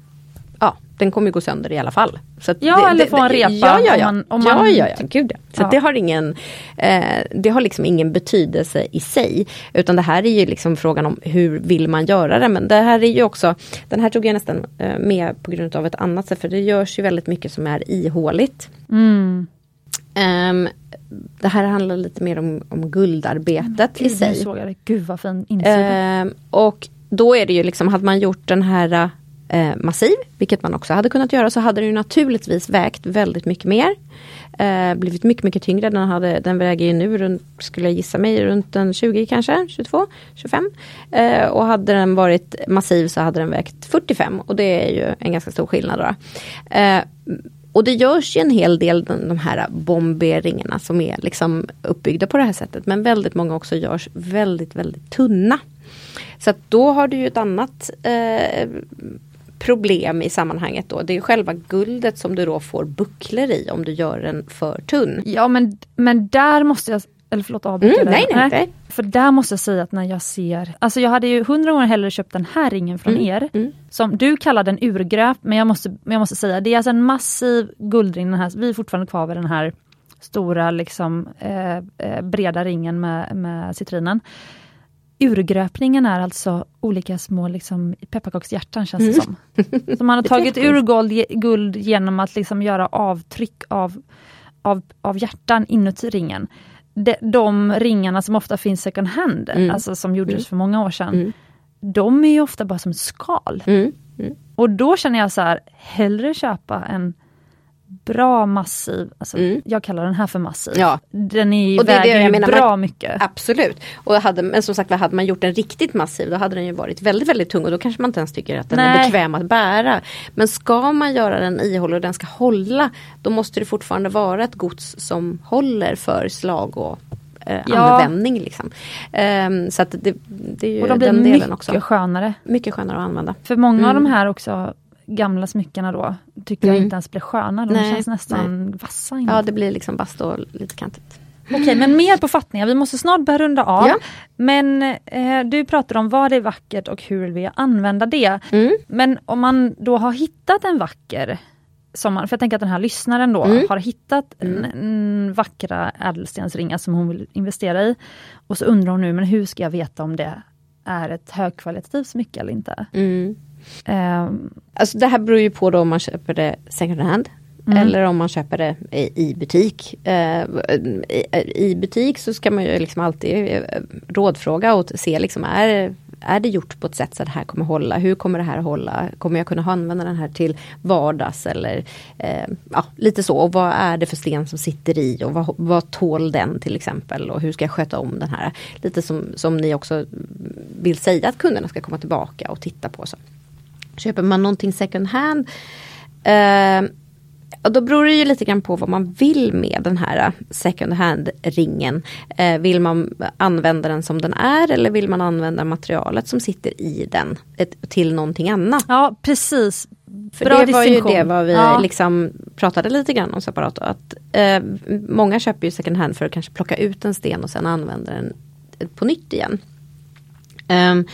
Speaker 2: Ja, den kommer ju gå sönder i alla fall. Så
Speaker 1: Ja, eller få en repa
Speaker 2: Ja, ja,
Speaker 1: om
Speaker 2: ja.
Speaker 1: man- om
Speaker 2: ja,
Speaker 1: man-
Speaker 2: ja, ja, gud ja. Så
Speaker 1: Ja.
Speaker 2: det har ingen eh, Det har liksom ingen betydelse i sig. Utan det här är ju liksom frågan om hur vill man göra det. Men det här är ju också Den här tog jag nästan eh, med på grund av ett annat sätt. För det görs ju väldigt mycket som är ihåligt.
Speaker 1: Mm.
Speaker 2: Ehm, det här handlar lite mer om, om guldarbetet i
Speaker 1: Gud, nu
Speaker 2: sig.
Speaker 1: det. Gud vad fin insida.
Speaker 2: Ehm, och då är det ju liksom, hade man gjort den här eh, massiv, vilket man också hade kunnat göra, så hade den ju naturligtvis vägt väldigt mycket mer. Eh, blivit mycket, mycket tyngre. Den, hade, den väger ju nu, runt, skulle jag gissa mig, runt en 20 kanske, 22, 25. Eh, och hade den varit massiv så hade den vägt 45 och det är ju en ganska stor skillnad. Då. Eh, och det görs ju en hel del de, här bomberingarna som är liksom uppbyggda på det här sättet. Men väldigt många också görs väldigt, väldigt tunna. Så att då har du ju ett annat eh, problem i sammanhanget då. Det är själva guldet som du då får bucklor i om du gör den för tunn.
Speaker 1: Ja men, men där måste jag, eller förlåt avbryta
Speaker 2: Mm, nej, nej, nej.
Speaker 1: För där måste jag säga att när jag ser, alltså jag hade ju hundra gånger hellre köpt den här ringen från
Speaker 2: Mm,
Speaker 1: er.
Speaker 2: mm.
Speaker 1: Som du kallar den urgröpt, men jag måste, jag måste säga, det är alltså en massiv guldring. Den här, vi är fortfarande kvar vid den här stora liksom, eh, eh, breda ringen med, med citrinen. Urgröpningen är alltså olika små liksom, pepparkakshjärtan känns det som. Så man har tagit ur guld, guld genom att liksom göra avtryck av, av, av hjärtan inuti ringen. De, de ringarna som ofta finns second hand,
Speaker 2: Mm.
Speaker 1: alltså som gjordes för många år sedan,
Speaker 2: Mm.
Speaker 1: de är ju ofta bara som ett skal.
Speaker 2: Mm. Mm.
Speaker 1: Och då känner jag så här, hellre köpa en bra massiv, alltså
Speaker 2: Mm.
Speaker 1: jag kallar den här för massiv.
Speaker 2: Ja.
Speaker 1: Den är
Speaker 2: Och det är det
Speaker 1: väger
Speaker 2: jag
Speaker 1: ju
Speaker 2: menar,
Speaker 1: bra
Speaker 2: man-
Speaker 1: mycket.
Speaker 2: Absolut. Och hade, men som sagt hade man gjort den riktigt massiv då hade den ju varit väldigt väldigt tung och då kanske man inte ens tycker att den är
Speaker 1: Nej.
Speaker 2: bekväm att bära. Men ska man göra den ihålig och den ska hålla då måste det fortfarande vara ett gods som håller för slag och eh,
Speaker 1: Ja.
Speaker 2: användning. Liksom. Ehm, så att det, det är ju
Speaker 1: Och de blir
Speaker 2: den delen
Speaker 1: mycket
Speaker 2: också.
Speaker 1: skönare.
Speaker 2: Mycket skönare att använda.
Speaker 1: För många av
Speaker 2: Mm.
Speaker 1: de här också gamla smyckena då, tycker jag
Speaker 2: Mm.
Speaker 1: inte ens blir sköna. De
Speaker 2: Nej,
Speaker 1: känns nästan vassa. inuti.
Speaker 2: Ja det blir liksom bast och lite kantigt.
Speaker 1: Okej, men mer på fattningar. Vi måste snart börja runda av.
Speaker 2: Ja.
Speaker 1: Men eh, du pratar om vad är vackert och hur vill vi använda det.
Speaker 2: Mm.
Speaker 1: Men om man då har hittat en vacker som man, för jag tänker att den här lyssnaren då
Speaker 2: Mm.
Speaker 1: har hittat en, en vackra ädelstensringar som hon vill investera i. Och så undrar hon nu, men hur ska jag veta om det är ett högkvalitativt smycke eller inte?
Speaker 2: Mm.
Speaker 1: Ehm,
Speaker 2: Alltså det här beror ju på då om man köper det second hand. Mm. Eller om man köper det i butik. Eh, I butik så ska man ju liksom alltid eh, rådfråga och se liksom är är det gjort på ett sätt så att det här kommer hålla? Hur kommer det här hålla? Kommer jag kunna använda den här till vardags eller eh, ja, lite så. Och vad är det för sten som sitter i och vad, vad tål den till exempel? Och hur ska jag sköta om den här? Lite som, som ni också vill säga att kunderna ska komma tillbaka och titta på. Så. Köper man någonting second hand eh, och då beror det ju lite grann på vad man vill med den här second hand-ringen. Eh, vill man använda den som den är eller vill man använda materialet som sitter i den ett, till någonting annat?
Speaker 1: Ja precis.
Speaker 2: För Bra det var ju det vad vi ja. liksom pratade lite grann om separat. Att, eh, många köper ju second hand för att kanske plocka ut en sten och sen använda den på nytt igen. Um,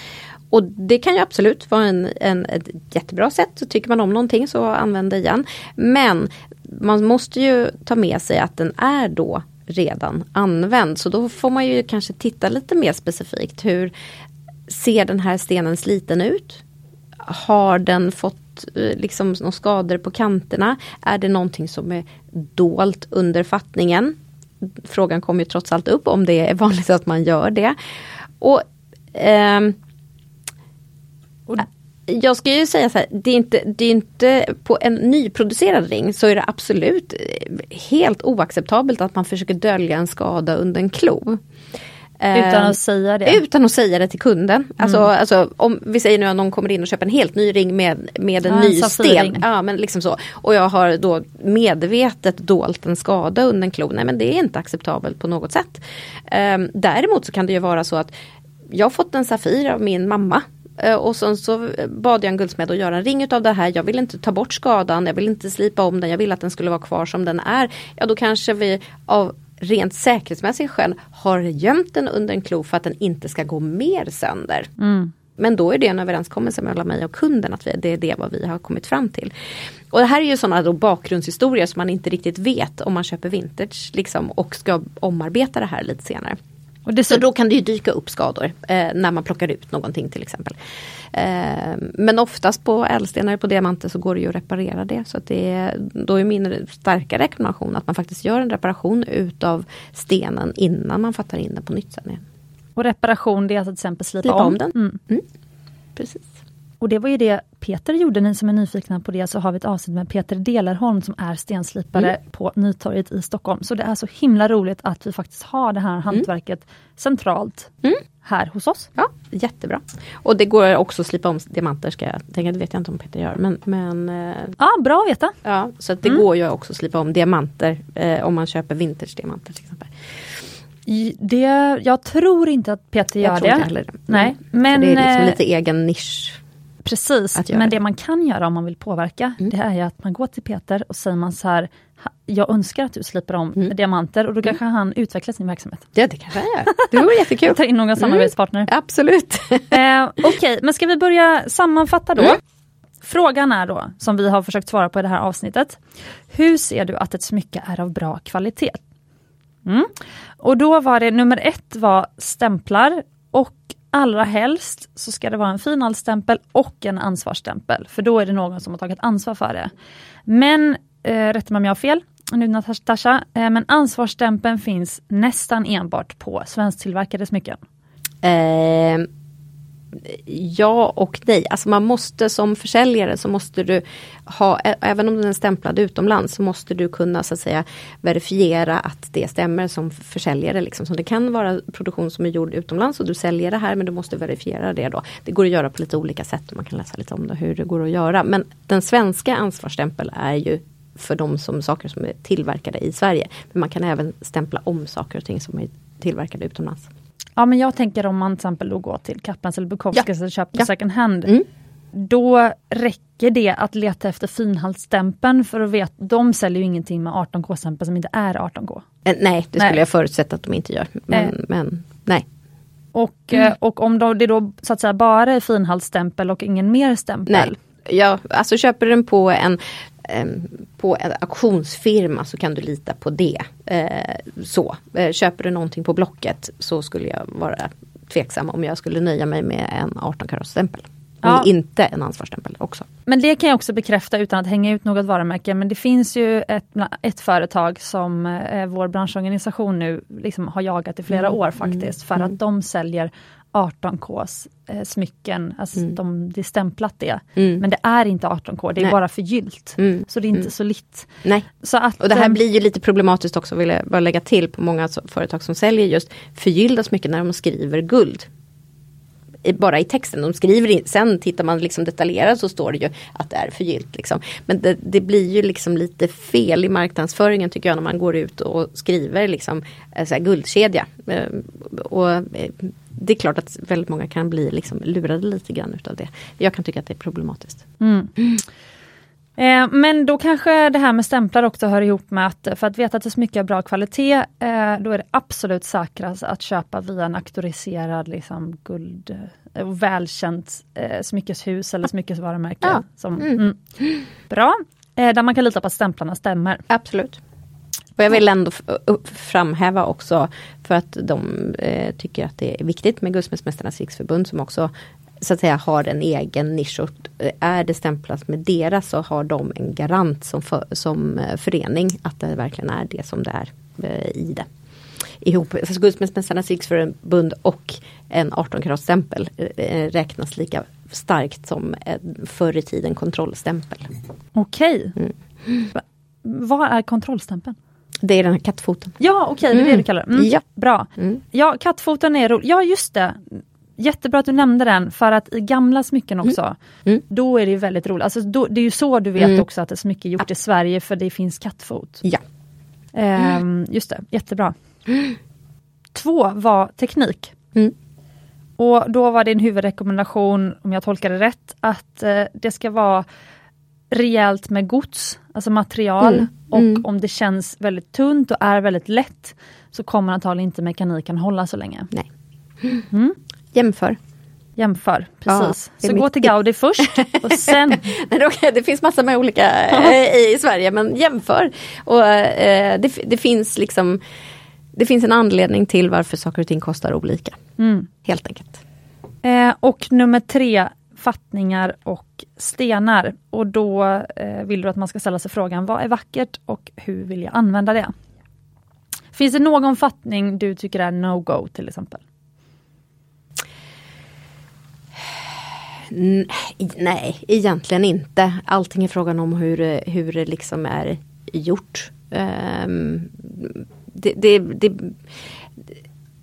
Speaker 2: och det kan ju absolut vara en, en, ett jättebra sätt. Så tycker man om någonting så använd det igen. Men man måste ju ta med sig att den är då redan använd. Så då får man ju kanske titta lite mer specifikt. Hur ser den här stenen sliten ut? Har den fått eh, liksom några skador på kanterna? Är det någonting som är dolt under fattningen? Frågan kommer ju trots allt upp om det är vanligt att man gör det. Och eh, och jag ska ju säga så här, det är, inte, det är inte på en nyproducerad ring så är det absolut helt oacceptabelt att man försöker dölja en skada under en klo.
Speaker 1: Utan att säga det?
Speaker 2: Utan att säga det till kunden. Mm. Alltså, alltså, om vi säger nu att någon kommer in och köper en helt ny ring med, med en ja, ny en sten. Ja, men liksom så. Och jag har då medvetet dolt en skada under en klo. Nej men det är inte acceptabelt på något sätt. Um, däremot så kan det ju vara så att jag har fått en Safir av min mamma Eh, och sen så bad jag en guldsmed att göra en ring utav det här. Jag vill inte ta bort skadan, jag vill inte slipa om den, jag vill att den skulle vara kvar som den är. Ja då kanske vi av rent säkerhetsmässiga skäl har gömt den under en klo för att den inte ska gå mer sönder. Mm. Men då är det en överenskommelse mellan mig och kunden att vi, det är det vad vi har kommit fram till. Och det här är ju sådana då bakgrundshistorier som man inte riktigt vet om man köper vintage liksom, och ska omarbeta det här lite senare. Och det, så då kan det ju dyka upp skador eh, när man plockar ut någonting till exempel. Eh, men oftast på ädelstenar på diamanter så går det ju att reparera det. Så att det då är min starka rekommendation att man faktiskt gör en reparation utav stenen innan man fattar in den på nytt sen.
Speaker 1: Och reparation det är alltså till exempel slipa,
Speaker 2: slipa om. om den. Mm. Mm. Precis.
Speaker 1: Och det var ju det Peter gjorde, ni som är nyfikna på det så har vi ett avsnitt med Peter Delarholm som är stenslipare mm. på Nytorget i Stockholm. Så det är så himla roligt att vi faktiskt har det här mm. hantverket mm. centralt mm. här hos oss.
Speaker 2: Ja, jättebra. Och det går också att slipa om diamanter ska jag tänka, det vet jag inte om Peter gör. Men, men, eh,
Speaker 1: ja, bra att veta.
Speaker 2: Ja, så det mm. går ju också att slipa om diamanter eh, om man köper vintage-diamanter till exempel.
Speaker 1: Det, jag tror inte att Peter gör det.
Speaker 2: det.
Speaker 1: Nej,
Speaker 2: men, det är liksom eh, lite egen nisch.
Speaker 1: Precis, men det man kan göra om man vill påverka, mm. det är att man går till Peter och säger man så här, jag önskar att du slipper om mm. diamanter och då kanske mm. han utvecklar sin verksamhet.
Speaker 2: Ja det kanske han gör. Det vore jättekul.
Speaker 1: Ta in någon samarbetspartner.
Speaker 2: Mm. Absolut.
Speaker 1: eh, Okej, okay, men ska vi börja sammanfatta då? Mm. Frågan är då, som vi har försökt svara på i det här avsnittet. Hur ser du att ett smycke är av bra kvalitet? Mm. Och då var det nummer ett var stämplar allra helst så ska det vara en finalstämpel och en ansvarsstämpel, för då är det någon som har tagit ansvar för det. Men, eh, rätta mig om jag har fel, nu Natasha, eh, men ansvarsstämpeln finns nästan enbart på svensktillverkade smycken.
Speaker 2: Eh, ja och nej. Alltså man måste som försäljare så måste du ha, även om den är stämplad utomlands, så måste du kunna så att säga verifiera att det stämmer som försäljare. Liksom. Så det kan vara produktion som är gjord utomlands och du säljer det här men du måste verifiera det då. Det går att göra på lite olika sätt och man kan läsa lite om det, hur det går att göra. Men den svenska ansvarsstämpel är ju för de som, saker som är tillverkade i Sverige. Men man kan även stämpla om saker och ting som är tillverkade utomlands.
Speaker 1: Ja men jag tänker om man till exempel då går till Kaplans eller Bukowskis ja. och köper ja. second hand. Mm. Då räcker det att leta efter finhaltsstämpeln för att veta, de säljer ju ingenting med 18K-stämpel som inte är 18K.
Speaker 2: Eh, nej, det skulle nej. jag förutsätta att de inte gör. Men, eh. men nej.
Speaker 1: Och, mm. Och om det då så att säga bara är finhaltsstämpel och ingen mer stämpel?
Speaker 2: Nej, ja, alltså köper den på en på en auktionsfirma så kan du lita på det. Eh, så. Eh, köper du någonting på Blocket så skulle jag vara tveksam om jag skulle nöja mig med en 18 karat stämpel. Ja. inte en ansvarsstämpel också.
Speaker 1: Men det kan jag också bekräfta utan att hänga ut något varumärke. Men det finns ju ett, ett företag som eh, vår branschorganisation nu liksom har jagat i flera mm. år faktiskt. För mm. att de säljer 18Ks eh, smycken, alltså mm. de, det är stämplat det. Mm. Men det är inte 18K, det är Nej. bara förgyllt. Mm. Så det är inte mm. så litt.
Speaker 2: Nej.
Speaker 1: Så att,
Speaker 2: och det här eh, blir ju lite problematiskt också vill jag bara lägga till på många företag som säljer just förgyllda smycken när de skriver guld bara i texten. De skriver in, sen tittar man liksom detaljerat så står det ju att det är förgyllt. Liksom. Men det, det, blir ju liksom lite fel i marknadsföringen tycker jag när man går ut och skriver liksom eh, så guldkedja. Eh, och det är klart att väldigt många kan bli liksom lurade lite grann utav det. Jag kan tycka att det är problematiskt.
Speaker 1: Mm. Eh, men då kanske det här med stämplar också hör ihop med att för att veta att det är mycket bra kvalitet, eh, då är det absolut säkrast att köpa via en auktoriserad liksom, guld och eh, välkänt eh, smyckeshus eller smyckesvarumärke. Ja. Som, mm. Mm. Bra, eh, där man kan lita på att stämplarna stämmer.
Speaker 2: Absolut. Och jag vill ändå framhäva också för att de eh, tycker att det är viktigt med Guldsmedsmästarnas riksförbund som också så att säga har en egen nisch och är det stämplat med deras så har de en garant som, för, som eh, förening att det verkligen är det som det är eh, i det. Ihop, alltså Guldsmedsmästarnas riksförbund och en 18 karat stämpel eh, räknas lika starkt som förr i tiden kontrollstämpel.
Speaker 1: Okej. Mm. Vad är kontrollstämpeln?
Speaker 2: Det är den här kattfoten.
Speaker 1: Ja okej, okay, det är det du
Speaker 2: mm.
Speaker 1: kallar det. Mm. Ja. Bra. Mm. Ja, kattfoten är rolig. Ja just det. Jättebra att du nämnde den för att i gamla smycken också, mm. Mm. då är det väldigt roligt. Alltså, då, det är ju så du vet mm. också att ett smycke är gjort i Sverige för det finns kattfot.
Speaker 2: Ja.
Speaker 1: Um, just det, jättebra. Två var teknik.
Speaker 2: Mm.
Speaker 1: Och då var din huvudrekommendation, om jag tolkar det rätt, att uh, det ska vara rejält med gods, alltså material. Mm. Och mm. om det känns väldigt tunt och är väldigt lätt så kommer antagligen inte mekaniken hålla så länge.
Speaker 2: Nej. Mm. Jämför.
Speaker 1: Jämför, precis. Ja, så gå till Gaudi först och sen...
Speaker 2: Nej, det finns massor med olika eh, i Sverige men jämför. Och, eh, det, det, finns liksom Det finns en anledning till varför saker och ting kostar olika.
Speaker 1: Mm.
Speaker 2: Helt enkelt.
Speaker 1: Eh, och nummer tre, fattningar och stenar. Och då eh, vill du att man ska ställa sig frågan, vad är vackert och hur vill jag använda det? Finns det någon fattning du tycker är no-go till exempel?
Speaker 2: Nej, egentligen inte. Allting är frågan om hur, hur det liksom är gjort. Um, det, det, det,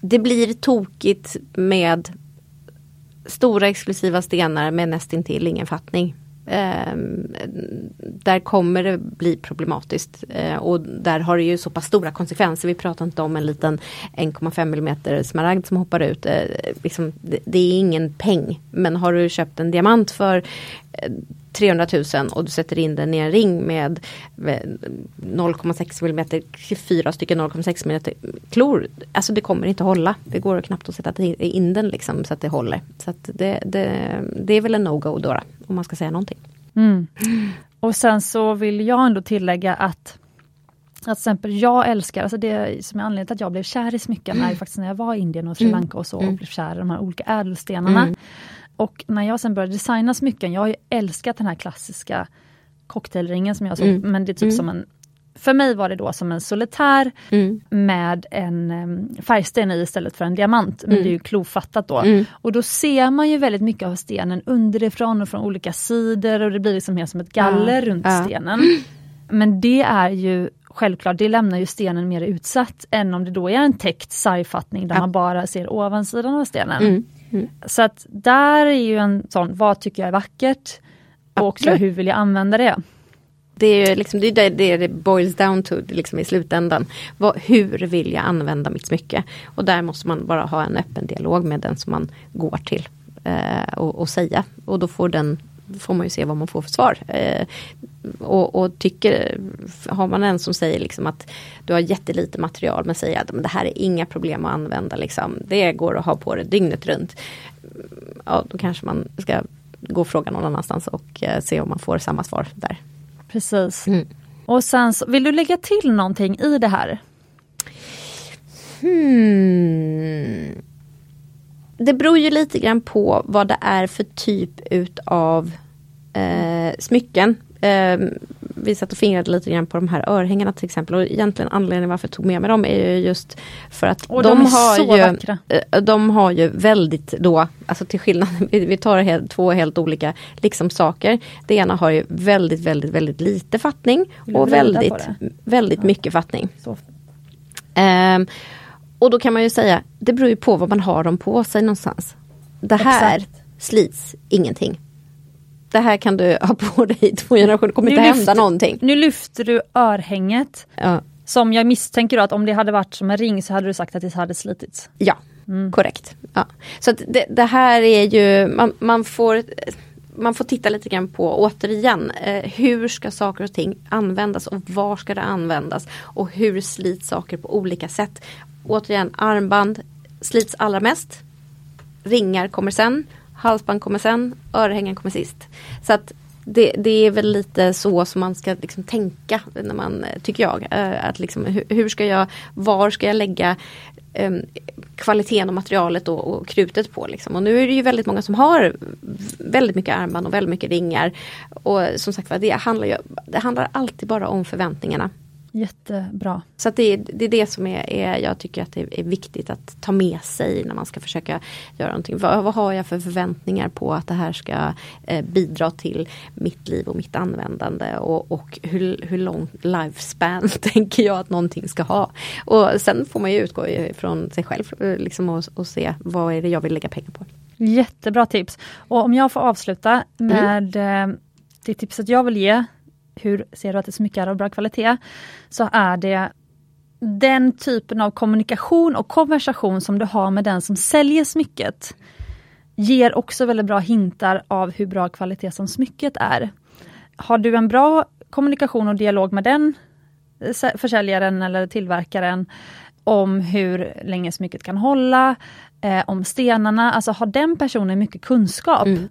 Speaker 2: det, blir tokigt med stora exklusiva stenar med nästintill ingen fattning. Eh, där kommer det bli problematiskt eh, och där har det ju så pass stora konsekvenser. Vi pratar inte om en liten 1,5 mm smaragd som hoppar ut. Eh, liksom, det, det, är ingen peng. Men har du köpt en diamant för 300 000 och du sätter in den i en ring med 0,6 mm, fyra stycken 0,6 mm klor. Alltså det kommer inte hålla. Det går knappt att sätta in den liksom så att det håller. Så det, det, det är väl en no-go då, om man ska säga någonting.
Speaker 1: Mm. Och sen så vill jag ändå tillägga att att till exempel jag älskar, alltså det som är anledningen till att jag blev kär i smycken är faktiskt när jag var i Indien och Sri mm. Lanka och så och mm. blev kär i de här olika ädelstenarna. Mm. Och när jag sen började designa smycken, jag har ju älskat den här klassiska cocktailringen som jag såg, mm. men det är typ mm. som en för mig var det då som en solitär mm. med en um, färgsten i istället för en diamant. Men mm. det är ju klofattat då. Mm. Och då ser man ju väldigt mycket av stenen underifrån och från olika sidor och det blir liksom mer som ett galler ja. runt ja. stenen. Men det är ju självklart, det lämnar ju stenen mer utsatt än om det då är en täckt sargfattning där ja. man bara ser ovansidan av stenen.
Speaker 2: Mm.
Speaker 1: Så att där är ju en sån, vad tycker jag är vackert? Och också hur vill jag använda det?
Speaker 2: Det är liksom, det, är det det boils down to liksom i slutändan. Vad, hur vill jag använda mitt smycke? Och där måste man bara ha en öppen dialog med den som man går till. Eh, och, och, säga. Och då får den får man ju se vad man får för svar. Eh, och, och, tycker, har man en som säger liksom att du har jättelite material men säger att men det här är inga problem att använda. Liksom. Det går att ha på det dygnet runt. Ja, då kanske man ska gå och fråga någon annanstans och eh, se om man får samma svar där.
Speaker 1: Precis. Mm. Och sen så, vill du lägga till någonting i det här?
Speaker 2: Hmm. Det beror ju lite grann på vad det är för typ utav eh, smycken. Eh, vi satt och fingrade lite grann på de här örhängena till exempel och egentligen anledningen varför jag tog med mig dem är ju just för att
Speaker 1: Och
Speaker 2: de,
Speaker 1: de är
Speaker 2: har
Speaker 1: så
Speaker 2: ju
Speaker 1: vackra.
Speaker 2: eh, De har ju väldigt då, alltså till skillnad, vi tar helt, två helt olika liksom saker. Det ena har ju väldigt väldigt väldigt lite fattning och väldigt, väldigt mycket fattning.
Speaker 1: Så.
Speaker 2: Och då kan man ju säga, det beror ju på vad man har dem på sig någonstans. Det här
Speaker 1: Exakt.
Speaker 2: slits ingenting. Det här kan du ha på dig i två generationer, det kommer inte hända
Speaker 1: lyfter,
Speaker 2: någonting.
Speaker 1: nu lyfter du örhänget.
Speaker 2: Ja,
Speaker 1: Som jag misstänker att om det hade varit som en ring så hade du sagt att det hade slitits.
Speaker 2: ja
Speaker 1: Mm.
Speaker 2: korrekt. Ja. Så det, det här är ju, man, man får man får titta lite grann på, återigen, eh, hur ska saker och ting användas och var ska det användas? Och hur slits saker på olika sätt? Återigen, armband slits allra mest. Ringar kommer sen, halsband kommer sen, örhängen kommer sist. Så att det, det är väl lite så som man ska liksom tänka när man, eh, tycker jag. Eh, att liksom, hur, hur ska jag, var ska jag lägga eh, kvaliteten och materialet och, och krutet på. Liksom. Och nu är det ju väldigt många som har väldigt mycket armband och väldigt mycket ringar. Och som sagt det handlar, ju, det handlar alltid bara om förväntningarna.
Speaker 1: Jättebra.
Speaker 2: Så det, är, det är det som är, är, jag tycker att det är viktigt att ta med sig när man ska försöka göra någonting. Vad, vad har jag för förväntningar på att det här ska eh, bidra till mitt liv och mitt användande och, och hur, hur lång lifespan tänker jag att någonting ska ha. Och sen får man ju utgå från sig själv eh, liksom, och, och se vad är det jag vill lägga pengar på.
Speaker 1: Jättebra tips. Och om jag får avsluta med eh, det tipset jag vill ge. Hur ser du att ett smycke är av bra kvalitet? Så är det den typen av kommunikation och konversation som du har med den som säljer smycket ger också väldigt bra hintar av hur bra kvalitet som smycket är. Har du en bra kommunikation och dialog med den eh, försäljaren eller tillverkaren om hur länge smycket kan hålla, eh, om stenarna, alltså har den personen mycket kunskap
Speaker 2: Mm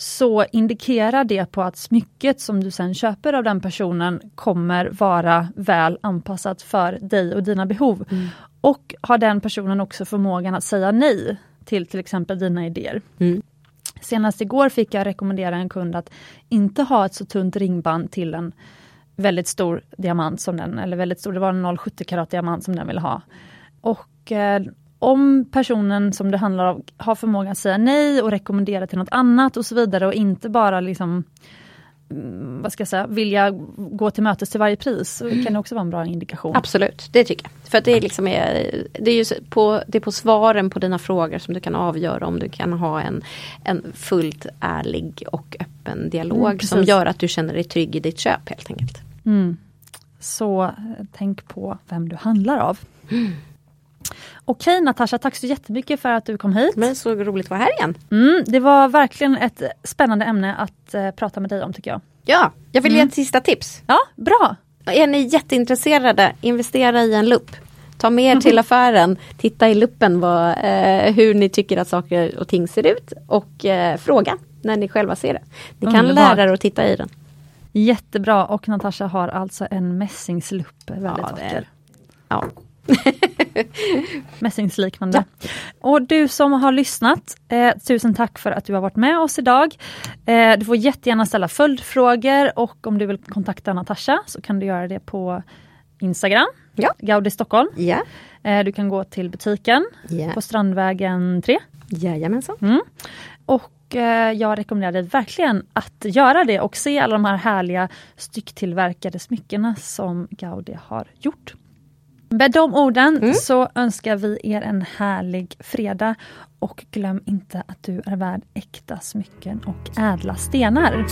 Speaker 1: så indikerar det på att smycket som du sen köper av den personen kommer vara väl anpassat för dig och dina behov. Och har den personen också förmågan att säga nej till till exempel dina idéer.
Speaker 2: Mm.
Speaker 1: Senast igår fick jag rekommendera en kund att inte ha ett så tunt ringband till en väldigt stor diamant som den, eller väldigt stor, det var en 0,70 karat diamant som den ville ha. Och eh, om personen som det handlar om har förmåga att säga nej och rekommendera till något annat och så vidare och inte bara liksom mm, vad ska jag säga, vilja gå till mötes till varje pris, så kan det också vara en bra indikation.
Speaker 2: Absolut, det tycker jag. För det är liksom är, det är på, det är på svaren på dina frågor som du kan avgöra om du kan ha en, en fullt ärlig och öppen dialog
Speaker 1: Mm,
Speaker 2: som gör att du känner dig trygg i ditt köp helt enkelt.
Speaker 1: Mm. Så eh, tänk på vem du handlar av. Okej Natasha, tack så jättemycket för att du kom hit.
Speaker 2: Men så roligt att vara här igen.
Speaker 1: Mm, det var verkligen ett spännande ämne att eh, prata med dig om tycker jag.
Speaker 2: Ja, jag vill ge ett sista tips.
Speaker 1: Ja, bra!
Speaker 2: Är ni jätteintresserade, investera i en lupp. Ta med er till affären, titta i luppen vad, eh, hur ni tycker att saker och ting ser ut och eh, fråga när ni själva ser det. Ni kan
Speaker 1: Underbart.
Speaker 2: lära er att titta i den.
Speaker 1: Jättebra och Natasha har alltså en mässingslupp, väldigt
Speaker 2: Ja,
Speaker 1: vacker.
Speaker 2: Ja.
Speaker 1: Mässingsliknande. Och du som har lyssnat, eh, tusen tack för att du har varit med oss idag. Eh, du får jättegärna ställa följdfrågor och om du vill kontakta Natasha så kan du göra det på Instagram,
Speaker 2: Ja.
Speaker 1: Gaudi Stockholm.
Speaker 2: Ja.
Speaker 1: Eh, du kan gå till butiken
Speaker 2: Ja.
Speaker 1: på Strandvägen 3.
Speaker 2: Jajamensan.
Speaker 1: Mm. Och eh, jag rekommenderar dig verkligen att göra det och se alla de här härliga stycktillverkade smyckena som Gaudi har gjort. Med de orden mm. så önskar vi er en härlig fredag och glöm inte att du är värd äkta smycken och ädla stenar.